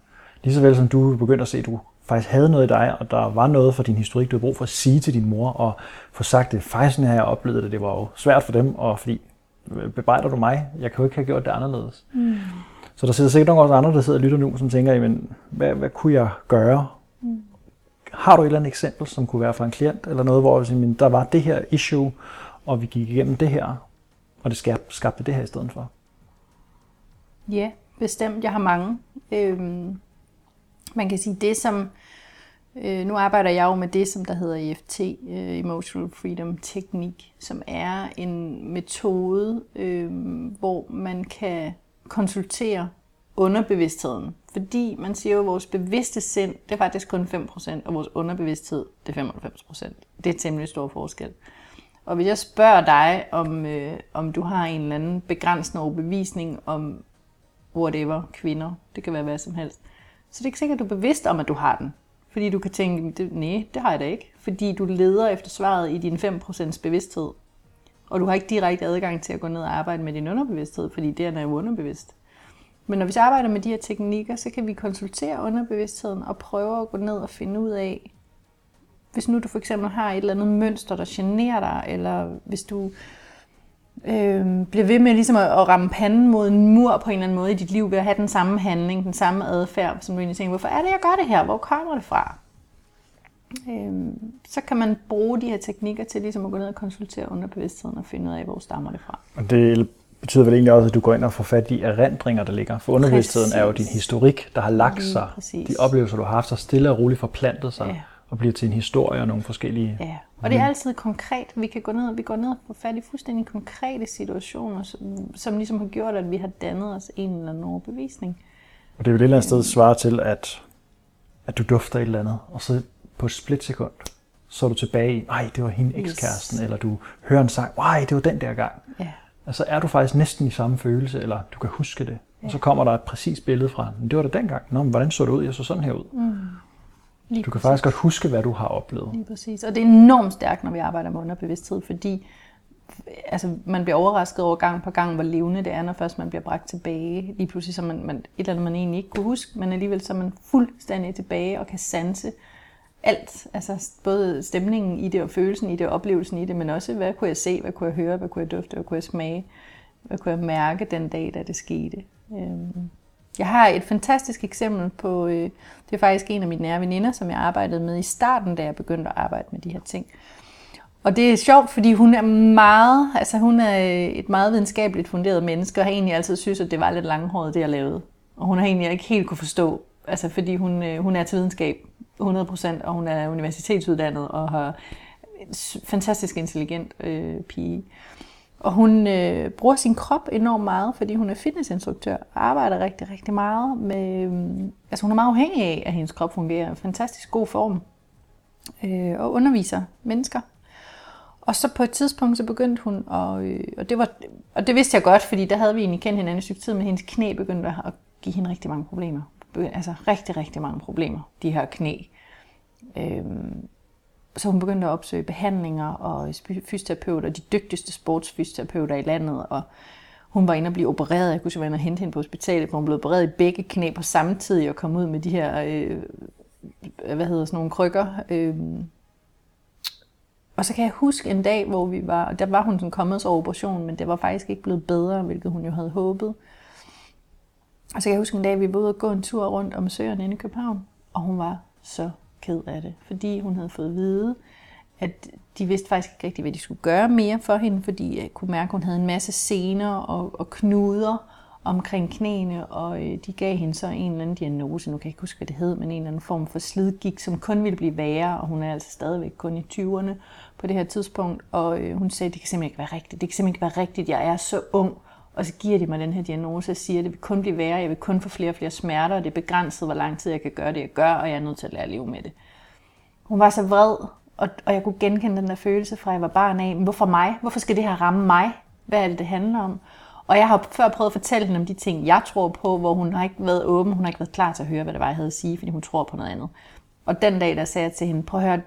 Lige vel som du begyndte at se, at du faktisk havde noget i dig, og der var noget for din historik, du havde brug for at sige til din mor, og få sagt det. Faktisk har jeg oplevet det, det var jo svært for dem, og fordi, øh, bebrejder du mig? Jeg kan jo ikke have gjort det anderledes. Mm. Så der sidder sikkert nogle også andre, der sidder og lytter nu, som tænker, jamen, hvad, hvad kunne jeg gøre? Mm. Har du et eller andet eksempel, som kunne være for en klient, eller noget, hvor jamen, der var det her issue, og vi gik igennem det her, og det skabte det her i stedet for? Ja, bestemt. Jeg har mange. Øhm, man kan sige, det som Øh, nu arbejder jeg jo med det, som der hedder EFT, øh, Emotional Freedom Teknik, som er en metode, øh, hvor man kan konsultere underbevidstheden. Fordi man siger jo, at vores bevidste sind, det er faktisk kun 5%, og vores underbevidsthed, det er 95%. Det er temmelig stor forskel. Og hvis jeg spørger dig, om, øh, om du har en eller anden begrænsende overbevisning om whatever, kvinder, det kan være hvad som helst, så det er ikke sikkert, at du er bevidst om, at du har den. Fordi du kan tænke, nej, det har jeg da ikke. Fordi du leder efter svaret i din 5% bevidsthed. Og du har ikke direkte adgang til at gå ned og arbejde med din underbevidsthed, fordi det er jo underbevidst. Men når vi så arbejder med de her teknikker, så kan vi konsultere underbevidstheden og prøve at gå ned og finde ud af, hvis nu du for eksempel har et eller andet mønster, der generer dig, eller hvis du øh, bliver ved med ligesom at, at ramme panden mod en mur på en eller anden måde i dit liv, ved at have den samme handling, den samme adfærd, som du egentlig tænker, hvorfor er det, jeg gør det her? Hvor kommer det fra? Øh, så kan man bruge de her teknikker til ligesom at gå ned og konsultere underbevidstheden og finde ud af, hvor stammer det fra. Og det betyder vel egentlig også, at du går ind og får fat i erindringer, der ligger. For underbevidstheden præcis. er jo din historik, der har lagt sig. Præcis. De oplevelser, du har haft, så stille og roligt forplantet sig. Ja og bliver til en historie og nogle forskellige... Ja, og det er altid konkret. Vi kan gå ned, vi går ned og få fat i fuldstændig konkrete situationer, som, som ligesom har gjort, at vi har dannet os en eller anden overbevisning. Og det vil et eller andet sted svare til, at, at du dufter et eller andet, og så på et splitsekund, så er du tilbage i, nej, det var hende ekskæresten, yes. eller du hører en sang, nej, det var den der gang. Ja. Altså er du faktisk næsten i samme følelse, eller du kan huske det. Ja. Og så kommer der et præcis billede fra, men det var det dengang. Nå, men hvordan så det ud? Jeg så sådan her ud. Mm. Lige du kan præcis. faktisk godt huske, hvad du har oplevet. Lige præcis. Og det er enormt stærkt, når vi arbejder med underbevidsthed, fordi altså, man bliver overrasket over gang på gang, hvor levende det er, når først man bliver bragt tilbage. Lige pludselig så man, man et eller andet, man egentlig ikke kunne huske, men alligevel så er man fuldstændig tilbage og kan sanse alt. Altså både stemningen i det, og følelsen i det, og oplevelsen i det, men også, hvad kunne jeg se, hvad kunne jeg høre, hvad kunne jeg dufte, hvad kunne jeg smage, hvad kunne jeg mærke den dag, da det skete. Øhm, jeg har et fantastisk eksempel på, øh, det er faktisk en af mine nære veninder, som jeg arbejdede med i starten, da jeg begyndte at arbejde med de her ting. Og det er sjovt, fordi hun er meget, altså hun er øh, et meget videnskabeligt funderet menneske, og har egentlig altid synes, at det var lidt langhåret, det jeg lavede. Og hun har egentlig ikke helt kunne forstå, altså fordi hun, øh, hun er til videnskab 100%, og hun er universitetsuddannet og har en fantastisk intelligent øh, pige. Og hun øh, bruger sin krop enormt meget, fordi hun er fitnessinstruktør og arbejder rigtig, rigtig meget med... Øh, altså hun er meget afhængig af, at hendes krop fungerer i fantastisk god form. Øh, og underviser mennesker. Og så på et tidspunkt, så begyndte hun, at, øh, og, det var, og det vidste jeg godt, fordi der havde vi egentlig kendt hinanden i stykke tid, men hendes knæ begyndte at give hende rigtig mange problemer. Altså rigtig, rigtig mange problemer, de her knæ. Øh, så hun begyndte at opsøge behandlinger og fysioterapeuter, de dygtigste sportsfysioterapeuter i landet, og hun var inde og blive opereret. Jeg kunne simpelthen være hente hende på hospitalet, hvor hun blev opereret i begge knæ på samme tid og kom ud med de her, øh, hvad hedder sådan nogle krykker. Øh. Og så kan jeg huske en dag, hvor vi var, der var hun sådan kommet over operation, men det var faktisk ikke blevet bedre, hvilket hun jo havde håbet. Og så kan jeg huske en dag, vi var ude og gå en tur rundt om søerne inde i København, og hun var så ked af det, fordi hun havde fået at vide, at de vidste faktisk ikke rigtigt, hvad de skulle gøre mere for hende, fordi jeg kunne mærke, at hun havde en masse sener og, og knuder omkring knæene, og øh, de gav hende så en eller anden diagnose, nu kan jeg ikke huske, hvad det hed, men en eller anden form for slidgik, som kun ville blive værre, og hun er altså stadigvæk kun i 20'erne på det her tidspunkt, og øh, hun sagde, det kan simpelthen ikke være rigtigt, det kan simpelthen ikke være rigtigt, jeg er så ung, og så giver de mig den her diagnose og siger, at det vil kun blive værre, jeg vil kun få flere og flere smerter, og det er begrænset, hvor lang tid jeg kan gøre det, jeg gør, og jeg er nødt til at lære at leve med det. Hun var så vred, og, og jeg kunne genkende den der følelse fra, at jeg var barn af, men hvorfor mig? Hvorfor skal det her ramme mig? Hvad er det, det handler om? Og jeg har før prøvet at fortælle hende om de ting, jeg tror på, hvor hun har ikke været åben, hun har ikke været klar til at høre, hvad det var, jeg havde at sige, fordi hun tror på noget andet. Og den dag, der sagde jeg til hende, prøv at høre,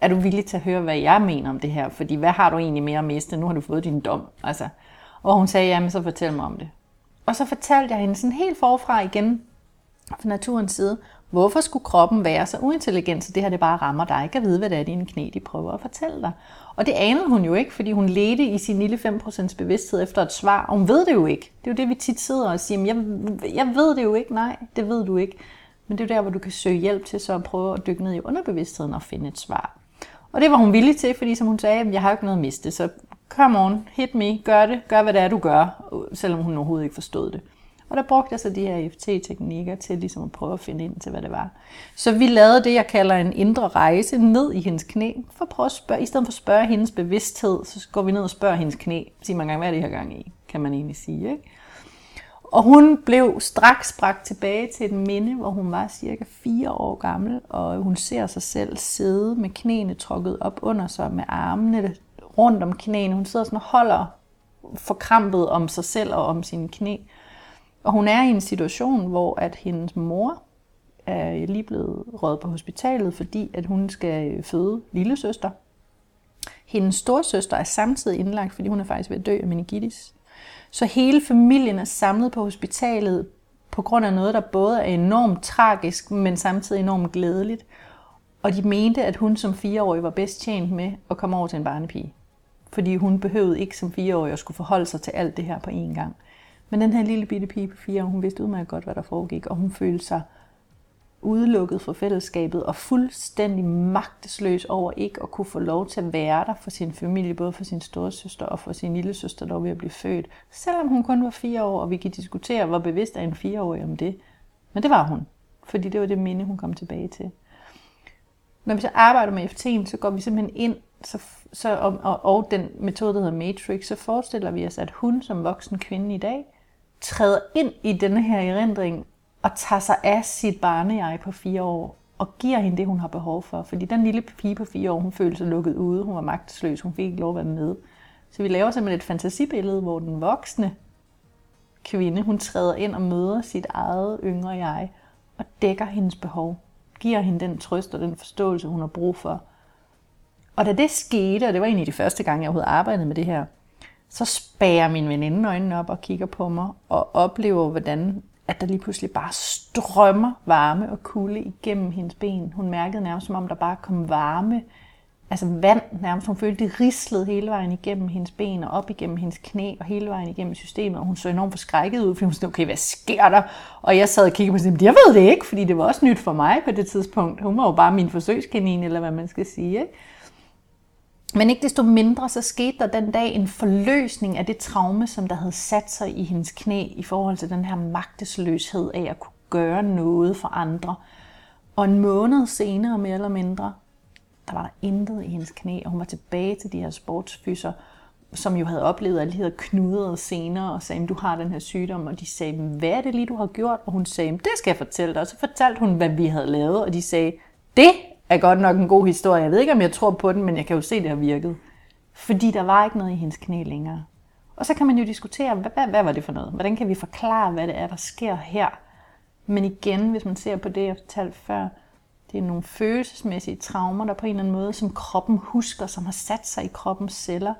er du villig til at høre, hvad jeg mener om det her? Fordi hvad har du egentlig mere at miste? Nu har du fået din dom. Altså, og hun sagde, jamen så fortæl mig om det. Og så fortalte jeg hende sådan helt forfra igen, fra naturens side, hvorfor skulle kroppen være så uintelligent, så det her det bare rammer dig ikke at vide, hvad det er, dine knæ de prøver at fortælle dig. Og det anede hun jo ikke, fordi hun ledte i sin lille 5% bevidsthed efter et svar, og hun ved det jo ikke. Det er jo det, vi tit sidder og siger, jeg, jeg ved det jo ikke, nej, det ved du ikke. Men det er jo der, hvor du kan søge hjælp til så at prøve at dykke ned i underbevidstheden og finde et svar. Og det var hun villig til, fordi som hun sagde, jeg har jo ikke noget at miste, så come on, hit me, gør det, gør hvad det er, du gør, selvom hun overhovedet ikke forstod det. Og der brugte jeg så de her EFT-teknikker til ligesom at prøve at finde ind til, hvad det var. Så vi lavede det, jeg kalder en indre rejse ned i hendes knæ. For at prøve at spørge, I stedet for at spørge hendes bevidsthed, så går vi ned og spørger hendes knæ. Sig man gang, hvad er det her gang i, kan man egentlig sige. Ikke? Og hun blev straks bragt tilbage til et minde, hvor hun var cirka fire år gammel, og hun ser sig selv sidde med knæene trukket op under sig, med armene rundt om knæene. Hun sidder sådan og holder forkrampet om sig selv og om sine knæ. Og hun er i en situation, hvor at hendes mor er lige blevet røget på hospitalet, fordi at hun skal føde lille søster. Hendes storsøster er samtidig indlagt, fordi hun er faktisk ved at dø af meningitis. Så hele familien er samlet på hospitalet på grund af noget, der både er enormt tragisk, men samtidig enormt glædeligt. Og de mente, at hun som fireårig var bedst tjent med at komme over til en barnepige. Fordi hun behøvede ikke som fireårig at skulle forholde sig til alt det her på én gang. Men den her lille bitte pige på fire, hun vidste udmærket godt, hvad der foregik, og hun følte sig udelukket fra fællesskabet og fuldstændig magtesløs over ikke at kunne få lov til at være der for sin familie, både for sin storesøster og for sin lille søster, der var ved at blive født. Selvom hun kun var fire år, og vi kan diskutere, hvor bevidst er en fireårig om det. Men det var hun, fordi det var det minde, hun kom tilbage til. Når vi så arbejder med FT'en, så går vi simpelthen ind, så, så, og, og, og den metode, der hedder Matrix, så forestiller vi os, at hun som voksen kvinde i dag træder ind i denne her erindring og tager sig af sit barnejeg på fire år og giver hende det, hun har behov for. Fordi den lille pige på fire år, hun følte sig lukket ude, hun var magtesløs, hun fik ikke lov at være med. Så vi laver simpelthen et fantasibillede, hvor den voksne kvinde, hun træder ind og møder sit eget yngre jeg og dækker hendes behov. Giver hende den trøst og den forståelse, hun har brug for. Og da det skete, og det var egentlig de første gange, jeg overhovedet arbejdede med det her, så spærer min veninde øjnene op og kigger på mig og oplever, hvordan at der lige pludselig bare strømmer varme og kulde igennem hendes ben. Hun mærkede nærmest, som om der bare kom varme, altså vand nærmest. Hun følte, det rislede hele vejen igennem hendes ben og op igennem hendes knæ og hele vejen igennem systemet. Og hun så enormt forskrækket ud, fordi hun sagde, okay, hvad sker der? Og jeg sad og kiggede på hende, jeg ved det ikke, fordi det var også nyt for mig på det tidspunkt. Hun var jo bare min forsøgskanin, eller hvad man skal sige. Ikke? Men ikke desto mindre, så skete der den dag en forløsning af det traume, som der havde sat sig i hendes knæ i forhold til den her magtesløshed af at kunne gøre noget for andre. Og en måned senere, mere eller mindre, der var der intet i hendes knæ, og hun var tilbage til de her sportsfyser, som jo havde oplevet alle de her knudrede senere, og sagde, du har den her sygdom, og de sagde, hvad er det lige, du har gjort? Og hun sagde, det skal jeg fortælle dig. Og så fortalte hun, hvad vi havde lavet, og de sagde, det er godt nok en god historie. Jeg ved ikke, om jeg tror på den, men jeg kan jo se, det har virket. Fordi der var ikke noget i hendes knæ længere. Og så kan man jo diskutere, hvad, hvad, hvad var det for noget? Hvordan kan vi forklare, hvad det er, der sker her? Men igen, hvis man ser på det, jeg fortalte før, det er nogle følelsesmæssige traumer, der på en eller anden måde, som kroppen husker, som har sat sig i kroppens celler.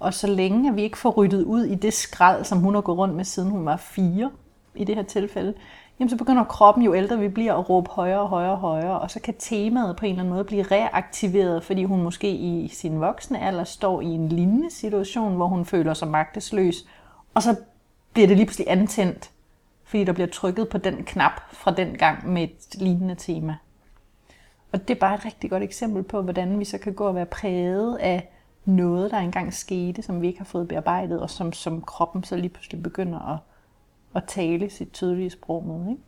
Og så længe at vi ikke får ryddet ud i det skrald, som hun har gået rundt med, siden hun var fire, i det her tilfælde, jamen så begynder kroppen jo ældre vi bliver at råbe højere og højere og højere, og så kan temaet på en eller anden måde blive reaktiveret, fordi hun måske i sin voksne alder står i en lignende situation, hvor hun føler sig magtesløs, og så bliver det lige pludselig antændt, fordi der bliver trykket på den knap fra den gang med et lignende tema. Og det er bare et rigtig godt eksempel på, hvordan vi så kan gå og være præget af noget, der engang skete, som vi ikke har fået bearbejdet, og som, som kroppen så lige pludselig begynder at at tale sit tydelige sprog med. Ikke?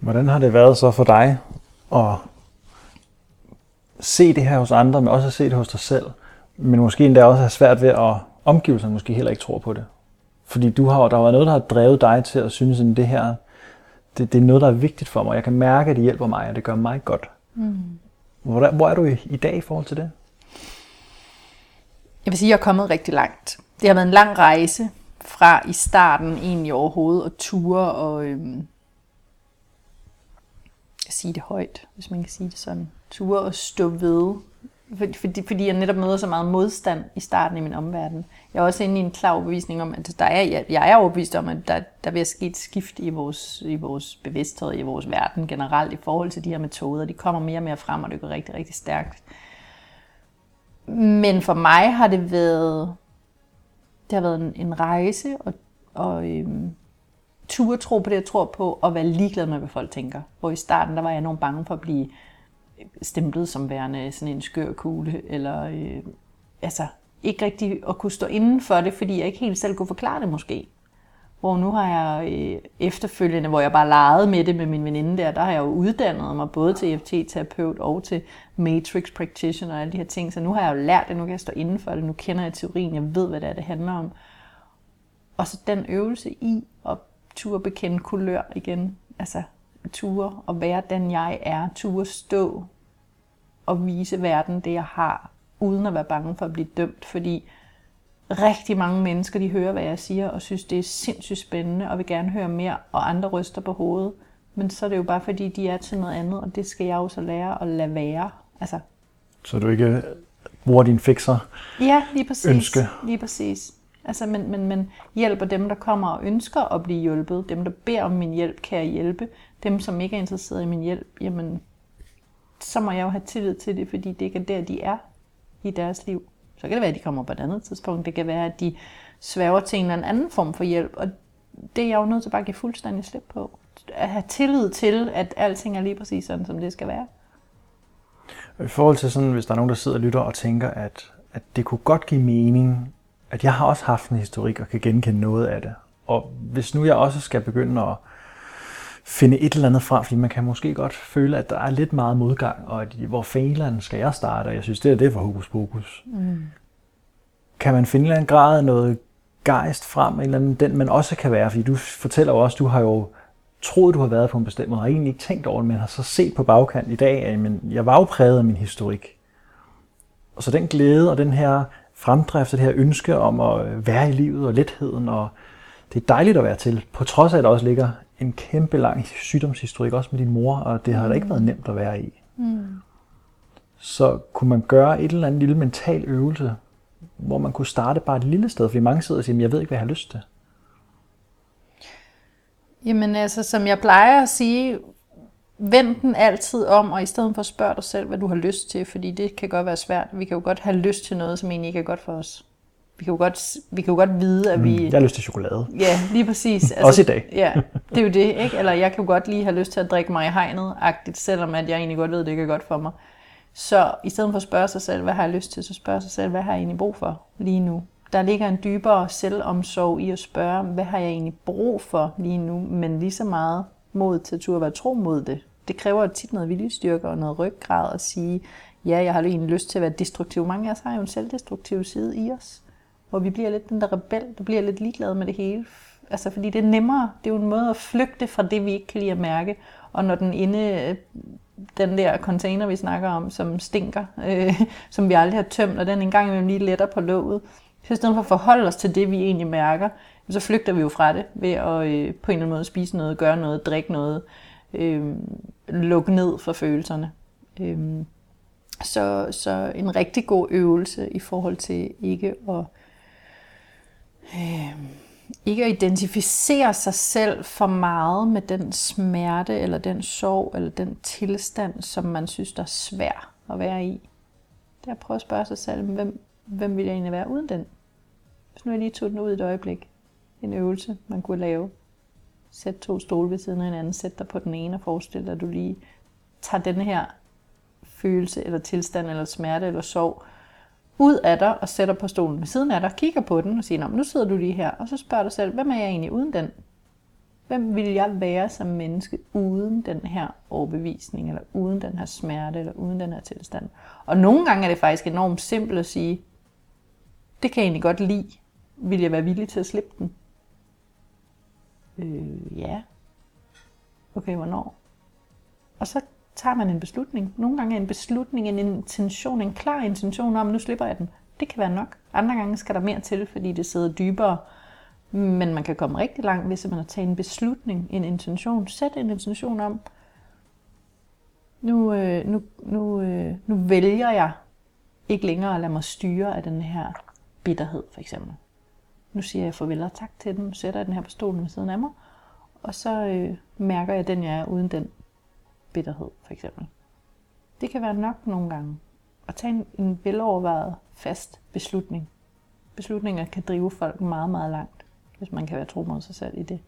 Hvordan har det været så for dig at se det her hos andre, men også at se det hos dig selv, men måske endda også have svært ved at omgivelserne måske heller ikke tror på det? Fordi du har, der har været noget, der har drevet dig til at synes, at det her, det, det er noget, der er vigtigt for mig. Jeg kan mærke, at det hjælper mig, og det gør mig godt. Mm. Hvor, hvor er du i, i dag i forhold til det? Jeg vil sige, at jeg er kommet rigtig langt. Det har været en lang rejse fra i starten egentlig overhovedet og ture og øhm, sige det højt, hvis man kan sige det sådan. Ture og stå ved, fordi, fordi jeg netop møder så meget modstand i starten i min omverden. Jeg er også inde i en klar overbevisning om, at der er, jeg, jeg er overbevist om, at der, der vil ske et skift i vores, i vores bevidsthed, i vores verden generelt i forhold til de her metoder. De kommer mere og mere frem, og det går rigtig, rigtig stærkt. Men for mig har det været, det har været en, en rejse, og, og øhm, turde tro på det, jeg tror på, og være ligeglad med, hvad folk tænker. Hvor i starten, der var jeg enormt bange for at blive stemplet som værende sådan en skør kugle, eller øh, altså, ikke rigtig at kunne stå inden for det, fordi jeg ikke helt selv kunne forklare det måske. Hvor nu har jeg øh, efterfølgende, hvor jeg bare legede med det med min veninde der, der har jeg jo uddannet mig både til EFT-terapeut og til Matrix Practitioner og alle de her ting. Så nu har jeg jo lært det, nu kan jeg stå inden for det, nu kender jeg teorien, jeg ved, hvad det er, det handler om. Og så den øvelse i at turde bekende kulør igen. Altså ture og være den, jeg er. Ture stå og vise verden det, jeg har, uden at være bange for at blive dømt. Fordi rigtig mange mennesker, de hører, hvad jeg siger, og synes, det er sindssygt spændende, og vil gerne høre mere, og andre ryster på hovedet. Men så er det jo bare, fordi de er til noget andet, og det skal jeg jo så lære at lade være. Altså, så du ikke bruger din fixer Ja, lige præcis. ønske. Lige præcis. Altså, men, men, men hjælper dem, der kommer og ønsker at blive hjulpet. Dem, der beder om min hjælp, kan jeg hjælpe. Dem, som ikke er interesseret i min hjælp, jamen, så må jeg jo have tillid til det, fordi det ikke er der, de er i deres liv. Så kan det være, at de kommer på et andet tidspunkt. Det kan være, at de sværger til en eller anden form for hjælp. Og det er jeg jo nødt til bare at give fuldstændig slip på. At have tillid til, at alting er lige præcis sådan, som det skal være. I forhold til sådan, hvis der er nogen, der sidder og lytter og tænker, at, at det kunne godt give mening, at jeg har også haft en historik og kan genkende noget af det. Og hvis nu jeg også skal begynde at finde et eller andet frem, fordi man kan måske godt føle, at der er lidt meget modgang, og at, hvor fælen skal jeg starte, og jeg synes, det er det for hokus pokus. Mm. Kan man finde en eller anden grad af noget gejst frem, en eller anden, den man også kan være, fordi du fortæller jo også, du har jo troet, du har været på en bestemt måde, og egentlig ikke tænkt over det, men har så set på bagkant i dag, at jamen, jeg var jo præget af min historik. Og så den glæde og den her fremdrift, det her ønske om at være i livet og letheden, og det er dejligt at være til, på trods af, at der også ligger en kæmpe lang sygdomshistorik, også med din mor, og det har da ikke været nemt at være i. Mm. Så kunne man gøre et eller andet lille mental øvelse, hvor man kunne starte bare et lille sted, fordi mange sidder og siger, jeg ved ikke, hvad jeg har lyst til. Jamen altså, som jeg plejer at sige, vend den altid om, og i stedet for at spørge dig selv, hvad du har lyst til, fordi det kan godt være svært. Vi kan jo godt have lyst til noget, som egentlig ikke er godt for os. Vi kan jo godt, vi kan jo godt vide, at vi... Mm, jeg har lyst til chokolade. Ja, lige præcis. Altså, Også i dag. ja, det er jo det, ikke? Eller jeg kan jo godt lige have lyst til at drikke mig i hegnet-agtigt, selvom at jeg egentlig godt ved, at det ikke er godt for mig. Så i stedet for at spørge sig selv, hvad har jeg lyst til, så spørge sig selv, hvad har jeg egentlig brug for lige nu? Der ligger en dybere selvomsorg i at spørge, hvad har jeg egentlig brug for lige nu, men lige så meget mod til at turde være tro mod det. Det kræver tit noget viljestyrke og noget ryggrad at sige, ja, jeg har egentlig lyst til at være destruktiv. Mange af os har jo en selvdestruktiv side i os, hvor vi bliver lidt den der rebel, der bliver lidt ligeglad med det hele. Altså, fordi det er nemmere. Det er jo en måde at flygte fra det, vi ikke kan lide at mærke. Og når den inde, øh, den der container, vi snakker om, som stinker, øh, som vi aldrig har tømt, og den engang imellem lige letter på låget, så i stedet for at forholde os til det, vi egentlig mærker, så flygter vi jo fra det ved at øh, på en eller anden måde spise noget, gøre noget, drikke noget, øh, lukke ned for følelserne. Øh, så, så en rigtig god øvelse i forhold til ikke at, øh, ikke at identificere sig selv for meget med den smerte, eller den sorg, eller den tilstand, som man synes, der er svær at være i. Det er at prøve at spørge sig selv, hvem, hvem vil jeg egentlig være uden den? Hvis nu jeg lige tog den ud et øjeblik. En øvelse, man kunne lave. Sæt to stole ved siden af hinanden. Sæt dig på den ene og forestil dig, at du lige tager den her følelse, eller tilstand, eller smerte, eller sorg ud af dig og sætter på stolen ved siden af dig, kigger på den og siger, nu sidder du lige her, og så spørger dig selv, hvem er jeg egentlig uden den? Hvem vil jeg være som menneske uden den her overbevisning, eller uden den her smerte, eller uden den her tilstand? Og nogle gange er det faktisk enormt simpelt at sige, det kan jeg egentlig godt lide. Vil jeg være villig til at slippe den? Øh, ja. Okay, hvornår? Og så tager man en beslutning. Nogle gange er en beslutning, en intention, en klar intention om, nu slipper jeg den. Det kan være nok. Andre gange skal der mere til, fordi det sidder dybere. Men man kan komme rigtig langt, hvis man har taget en beslutning, en intention. Sæt en intention om, nu, øh, nu, nu, øh, nu vælger jeg ikke længere at lade mig styre af den her bitterhed, for eksempel. Nu siger jeg farvel og tak til den, sætter jeg den her på stolen ved siden af mig, og så øh, mærker jeg den, jeg er uden den bitterhed, for eksempel. Det kan være nok nogle gange at tage en, en velovervejet, fast beslutning. Beslutninger kan drive folk meget, meget langt, hvis man kan være tro mod sig selv i det.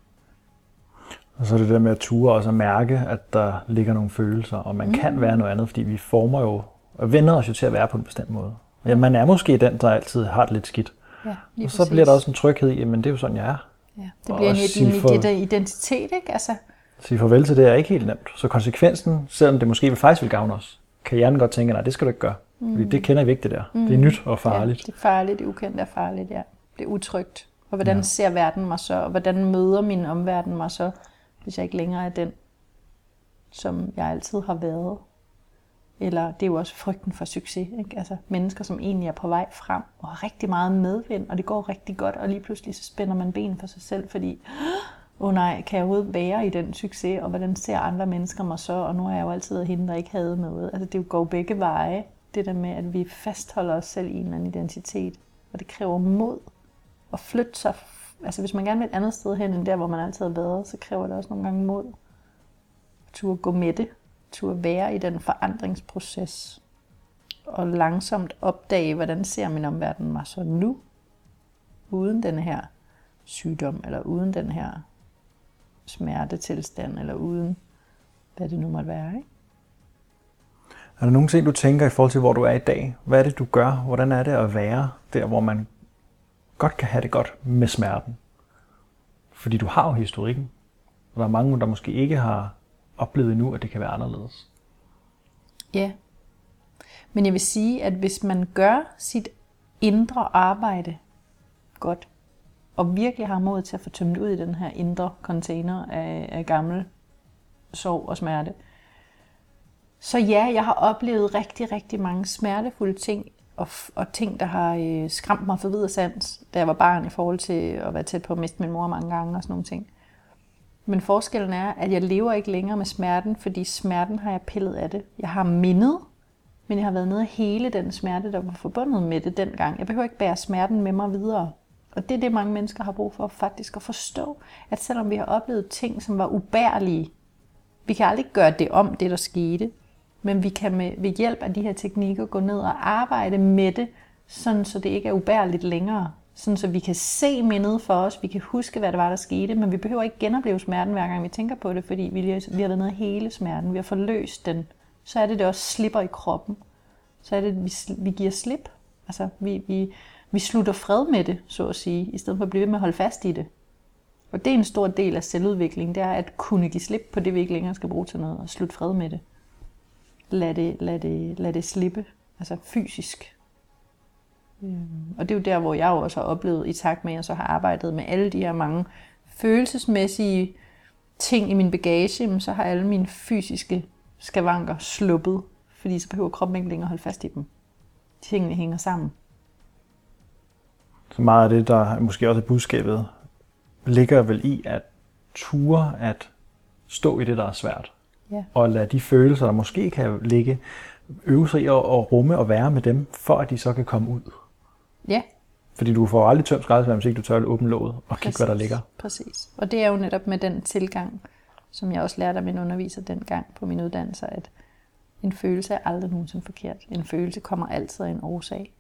Og så er det der med at ture også at mærke, at der ligger nogle følelser, og man mm. kan være noget andet, fordi vi former jo, og vender os jo til at være på en bestemt måde. Ja, man er måske den, der altid har det lidt skidt. Ja, og så bliver der også en tryghed i, men det er jo sådan, jeg er. Ja, det bliver en, en, for... identitet, ikke? Altså... Sige farvel til det er ikke helt nemt. Så konsekvensen, selvom det måske faktisk vil gavne os, kan hjernen godt tænke, nej, det skal du ikke gøre. Mm. Fordi det kender vi ikke, det der. Mm. Det er nyt og farligt. Ja, det er farligt, det er ukendt og farligt, ja. Det er utrygt. Og hvordan ja. ser verden mig så? Og hvordan møder min omverden mig så, hvis jeg ikke længere er den, som jeg altid har været? Eller det er jo også frygten for succes. Ikke? Altså mennesker, som egentlig er på vej frem og har rigtig meget medvind, og det går rigtig godt, og lige pludselig så spænder man ben for sig selv, fordi åh oh nej, kan jeg overhovedet være i den succes, og hvordan ser andre mennesker mig så, og nu er jeg jo altid hende, der ikke havde noget. Altså det går begge veje, det der med, at vi fastholder os selv i en eller anden identitet, og det kræver mod at flytte sig. Altså hvis man gerne vil et andet sted hen, end der, hvor man altid har været, så kræver det også nogle gange mod. At gå med det, turde være i den forandringsproces, og langsomt opdage, hvordan ser min omverden mig så nu, uden den her sygdom, eller uden den her smertetilstand, eller uden hvad det nu måtte være. Ikke? Er der nogle ting, du tænker i forhold til, hvor du er i dag? Hvad er det, du gør? Hvordan er det at være der, hvor man godt kan have det godt med smerten? Fordi du har jo historikken. Og der er mange, der måske ikke har oplevet nu, at det kan være anderledes. Ja. Men jeg vil sige, at hvis man gør sit indre arbejde godt, og virkelig har mod til at få tømt ud i den her indre container af, af gammel sorg og smerte, så ja, jeg har oplevet rigtig, rigtig mange smertefulde ting, og, og ting, der har øh, skræmt mig for videre sans, da jeg var barn i forhold til at være tæt på at miste min mor mange gange og sådan nogle ting. Men forskellen er, at jeg lever ikke længere med smerten, fordi smerten har jeg pillet af det. Jeg har mindet, men jeg har været nede hele den smerte, der var forbundet med det dengang. Jeg behøver ikke bære smerten med mig videre. Og det er det, mange mennesker har brug for faktisk at forstå, at selvom vi har oplevet ting, som var ubærlige, vi kan aldrig gøre det om, det der skete, men vi kan med, ved hjælp af de her teknikker gå ned og arbejde med det, sådan så det ikke er ubærligt længere sådan så vi kan se mindet for os, vi kan huske, hvad det var, der skete, men vi behøver ikke genopleve smerten, hver gang vi tænker på det, fordi vi, vi har været nede hele smerten, vi har forløst den. Så er det, det også slipper i kroppen. Så er det, vi, vi giver slip. Altså, vi, vi, vi slutter fred med det, så at sige, i stedet for at blive ved med at holde fast i det. Og det er en stor del af selvudvikling, det er at kunne give slip på det, vi ikke længere skal bruge til noget, og slutte fred med det. Lad det, lad det, lad det slippe, altså fysisk. Øhm, og det er jo der, hvor jeg også har oplevet, i takt med, at jeg så har arbejdet med alle de her mange følelsesmæssige ting i min bagage, så har alle mine fysiske skavanker sluppet, fordi så behøver kroppen ikke længere holde fast i dem. Tingene hænger sammen. Så meget af det, der måske også er budskabet, ligger vel i at ture at stå i det, der er svært. Ja. Og lade de følelser, der måske kan ligge, øve sig i at rumme og være med dem, for at de så kan komme ud. Ja. Fordi du får aldrig tømt skraldespanden, hvis ikke du tør åbne låget og kigge, hvad der ligger. Præcis. Og det er jo netop med den tilgang, som jeg også lærte af min underviser dengang på min uddannelse, at en følelse er aldrig nogensinde forkert. En følelse kommer altid af en årsag.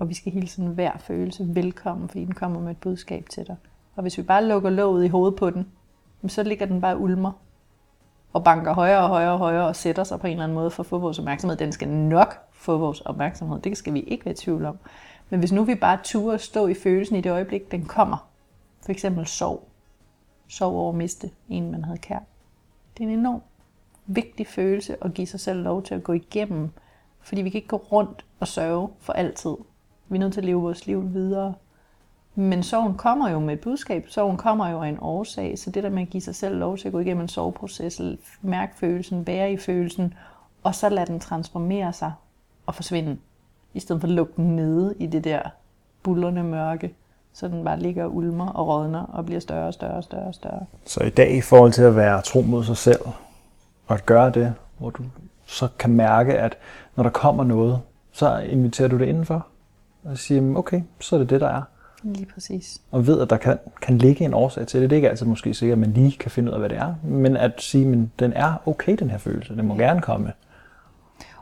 Og vi skal hilse hver følelse velkommen, fordi den kommer med et budskab til dig. Og hvis vi bare lukker låget i hovedet på den, så ligger den bare ulmer og banker højere og højere og højere og sætter sig på en eller anden måde for at få vores opmærksomhed. Den skal nok få vores opmærksomhed. Det skal vi ikke være i tvivl om. Men hvis nu vi bare turer at stå i følelsen i det øjeblik, den kommer, for eksempel sorg, sorg over at miste en, man havde kær. Det er en enorm vigtig følelse at give sig selv lov til at gå igennem, fordi vi kan ikke gå rundt og sørge for altid. Vi er nødt til at leve vores liv videre. Men sorgen kommer jo med et budskab. Sorgen kommer jo af en årsag. Så det der med at give sig selv lov til at gå igennem en soveproces, mærke følelsen, være i følelsen, og så lade den transformere sig og forsvinde i stedet for at lukke den nede i det der bullerne mørke, så den bare ligger og ulmer og rådner og bliver større og større og større og større. Så i dag i forhold til at være tro mod sig selv, og at gøre det, hvor du så kan mærke, at når der kommer noget, så inviterer du det indenfor, og siger, okay, så er det det, der er. Lige præcis. Og ved, at der kan, kan ligge en årsag til det. Det er ikke altid måske sikkert, at man lige kan finde ud af, hvad det er, men at sige, at den er okay, den her følelse. Den må ja. gerne komme.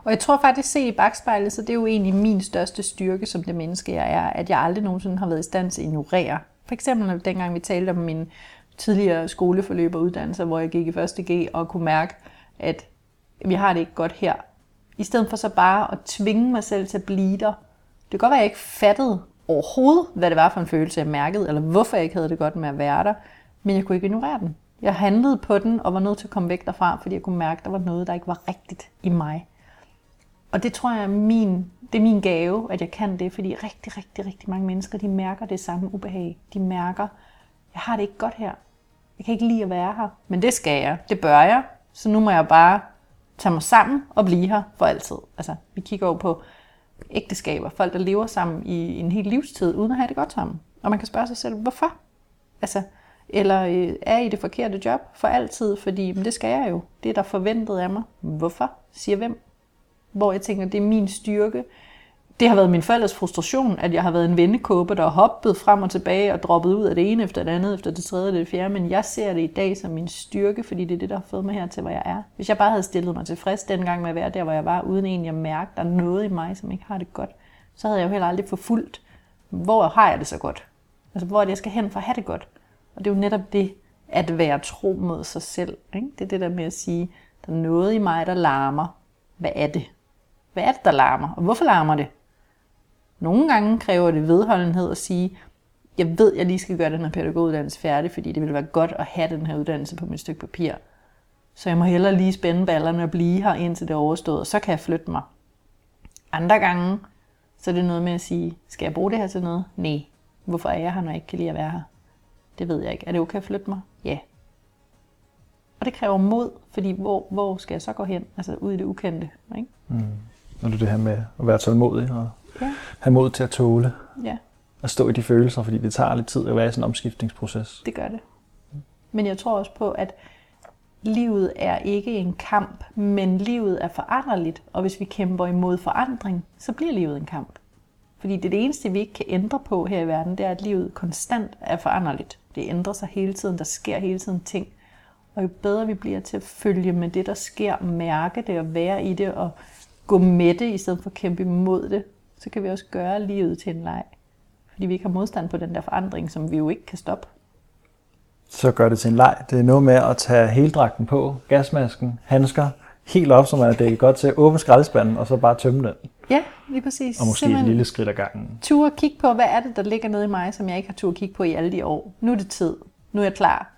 Og jeg tror faktisk, set i bagspejlet, så det er jo egentlig min største styrke som det menneske, jeg er, at jeg aldrig nogensinde har været i stand til at ignorere. For eksempel dengang vi talte om min tidligere skoleforløb og uddannelse, hvor jeg gik i 1. G og kunne mærke, at vi har det ikke godt her. I stedet for så bare at tvinge mig selv til at blive der, det kan godt være, at jeg ikke fattede overhovedet, hvad det var for en følelse, jeg mærkede, eller hvorfor jeg ikke havde det godt med at være der, men jeg kunne ikke ignorere den. Jeg handlede på den og var nødt til at komme væk derfra, fordi jeg kunne mærke, at der var noget, der ikke var rigtigt i mig. Og det tror jeg er min, det er min gave, at jeg kan det, fordi rigtig, rigtig, rigtig mange mennesker, de mærker det samme ubehag. De mærker, jeg har det ikke godt her. Jeg kan ikke lide at være her, men det skal jeg. Det bør jeg. Så nu må jeg bare tage mig sammen og blive her for altid. Altså, vi kigger over på ægteskaber, folk der lever sammen i en hel livstid, uden at have det godt sammen. Og man kan spørge sig selv, hvorfor? Altså, eller øh, er I det forkerte job for altid, fordi men det skal jeg jo. Det er der forventet af mig. Hvorfor? Siger hvem? Hvor jeg tænker, det er min styrke. Det har været min forældres frustration, at jeg har været en vendekåbe, der har hoppet frem og tilbage og droppet ud af det ene efter det andet, efter det tredje og det fjerde. Men jeg ser det i dag som min styrke, fordi det er det, der har fået mig her til, hvor jeg er. Hvis jeg bare havde stillet mig tilfreds dengang med at være der, hvor jeg var, uden egentlig at mærke, der er noget i mig, som ikke har det godt, så havde jeg jo heller aldrig forfulgt, hvor har jeg det så godt? Altså, hvor er det, jeg skal hen for at have det godt? Og det er jo netop det, at være tro mod sig selv. Ikke? Det er det der med at sige, der er noget i mig, der larmer. Hvad er det? Hvad er det, der larmer? Og hvorfor larmer det? Nogle gange kræver det vedholdenhed at sige, jeg ved, jeg lige skal gøre den her pædagoguddannelse færdig, fordi det vil være godt at have den her uddannelse på mit stykke papir. Så jeg må hellere lige spænde ballerne og blive her, indtil det er overstået, og så kan jeg flytte mig. Andre gange, så er det noget med at sige, skal jeg bruge det her til noget? Nej. Hvorfor er jeg her, når jeg ikke kan lide at være her? Det ved jeg ikke. Er det okay at flytte mig? Ja. Og det kræver mod, fordi hvor, hvor skal jeg så gå hen? Altså ud i det ukendte. Ikke? Mm. Og det er det her med at være tålmodig og Ja. have mod til at tåle Ja, at stå i de følelser, fordi det tager lidt tid at være i sådan en omskiftningsproces. det gør det. Men jeg tror også på, at livet er ikke en kamp, men livet er foranderligt. Og hvis vi kæmper imod forandring, så bliver livet en kamp. Fordi det, det eneste, vi ikke kan ændre på her i verden, det er, at livet konstant er foranderligt. Det ændrer sig hele tiden, der sker hele tiden ting. Og jo bedre vi bliver til at følge med det, der sker, mærke det og være i det og gå med det, i stedet for at kæmpe imod det, så kan vi også gøre livet til en leg. Fordi vi ikke har modstand på den der forandring, som vi jo ikke kan stoppe. Så gør det til en leg. Det er noget med at tage heldragten på, gasmasken, handsker, helt op, så man er dækket godt til, åbne skraldespanden, og så bare tømme den. Ja, lige præcis. Og måske et lille skridt ad gangen. Tur at kigge på, hvad er det, der ligger nede i mig, som jeg ikke har tur at kigge på i alle de år. Nu er det tid. Nu er jeg klar.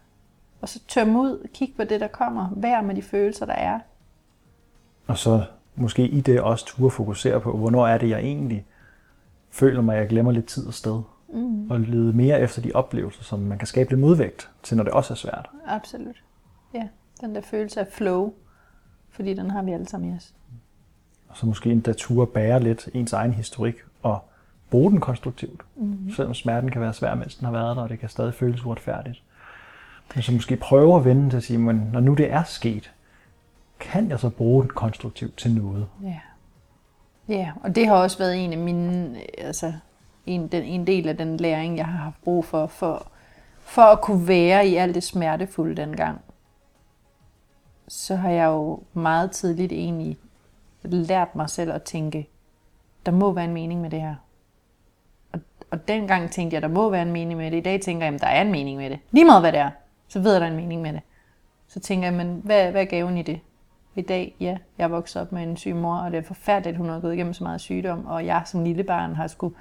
Og så tømme ud, kig på det, der kommer. Vær med de følelser, der er. Og så måske i det også turde fokusere på, hvornår er det, jeg egentlig føler mig, at jeg glemmer lidt tid og sted. Mm. Og lede mere efter de oplevelser, som man kan skabe lidt modvægt til, når det også er svært. Absolut. Ja, den der følelse af flow. Fordi den har vi alle sammen i os. Og så måske endda ture bære lidt ens egen historik og bruge den konstruktivt. Mm. Selvom smerten kan være svær, mens den har været der, og det kan stadig føles uretfærdigt. Men så måske prøve at vende til at sige, men når nu det er sket, kan jeg så bruge den konstruktivt til noget? Ja. Ja, og det har også været en af mine, altså en, den, en del af den læring, jeg har haft brug for, for, for at kunne være i alt det smertefulde dengang. Så har jeg jo meget tidligt egentlig lært mig selv at tænke, der må være en mening med det her. Og, og dengang tænkte jeg, der må være en mening med det. I dag tænker jeg, at der er en mening med det. Lige meget hvad det er, så ved jeg, der er en mening med det. Så tænker jeg, men hvad, hvad er gaven i det? I dag, ja, jeg er vokset op med en syg mor, og det er forfærdeligt, at hun har gået igennem så meget sygdom, og jeg som lille barn har skulle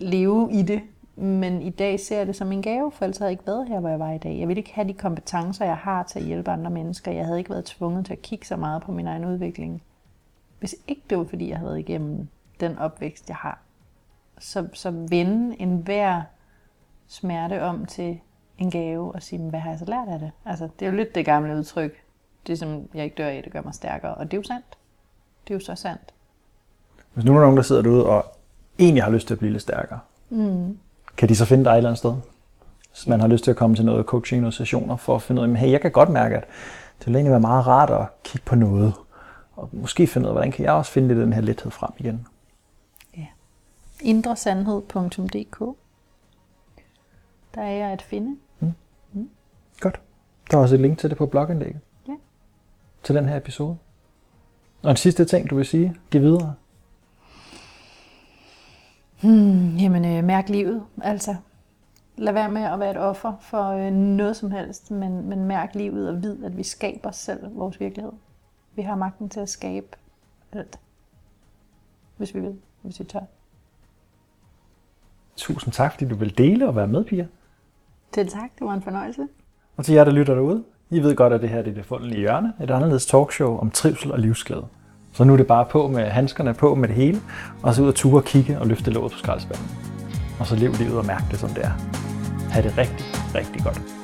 leve i det. Men i dag ser jeg det som en gave, for ellers havde jeg ikke været her, hvor jeg var i dag. Jeg ville ikke have de kompetencer, jeg har til at hjælpe andre mennesker. Jeg havde ikke været tvunget til at kigge så meget på min egen udvikling. Hvis ikke det var, fordi jeg havde været igennem den opvækst, jeg har. Så, så vende enhver smerte om til en gave og sige, hvad har jeg så lært af det? Altså, det er jo lidt det gamle udtryk. Det som jeg ikke dør af, det gør mig stærkere. Og det er jo sandt. Det er jo så sandt. Hvis nu er der nogen, der sidder derude og egentlig har lyst til at blive lidt stærkere, mm. kan de så finde dig et eller andet sted? Hvis man har lyst til at komme til noget coaching, noget sessioner, for at finde ud af, hey, jeg kan godt mærke, at det vil egentlig være meget rart at kigge på noget. Og måske finde ud af, hvordan kan jeg også finde lidt den her lethed frem igen. Ja. Indresandhed.dk Der er jeg at finde. Godt. Der er også et link til det på blogindlægget. Til den her episode. Og en sidste ting, du vil sige, giv videre. Hmm, jamen, øh, mærk livet. Altså, lad være med at være et offer for øh, noget som helst, men, men mærk livet og vid, at vi skaber selv vores virkelighed. Vi har magten til at skabe alt. Hvis vi vil, hvis vi tør. Tusind tak, fordi du vil dele og være med, Pia. Til tak, det var en fornøjelse. Og til jer, der lytter derude, i ved godt, at det her det er det fundelige hjørne, et anderledes talkshow om trivsel og livsglæde. Så nu er det bare på med handskerne på med det hele, og så ud og ture og kigge og løfte låget på skraldespanden. Og så lev livet og mærk det, som det er. Ha' det rigtig, rigtig godt.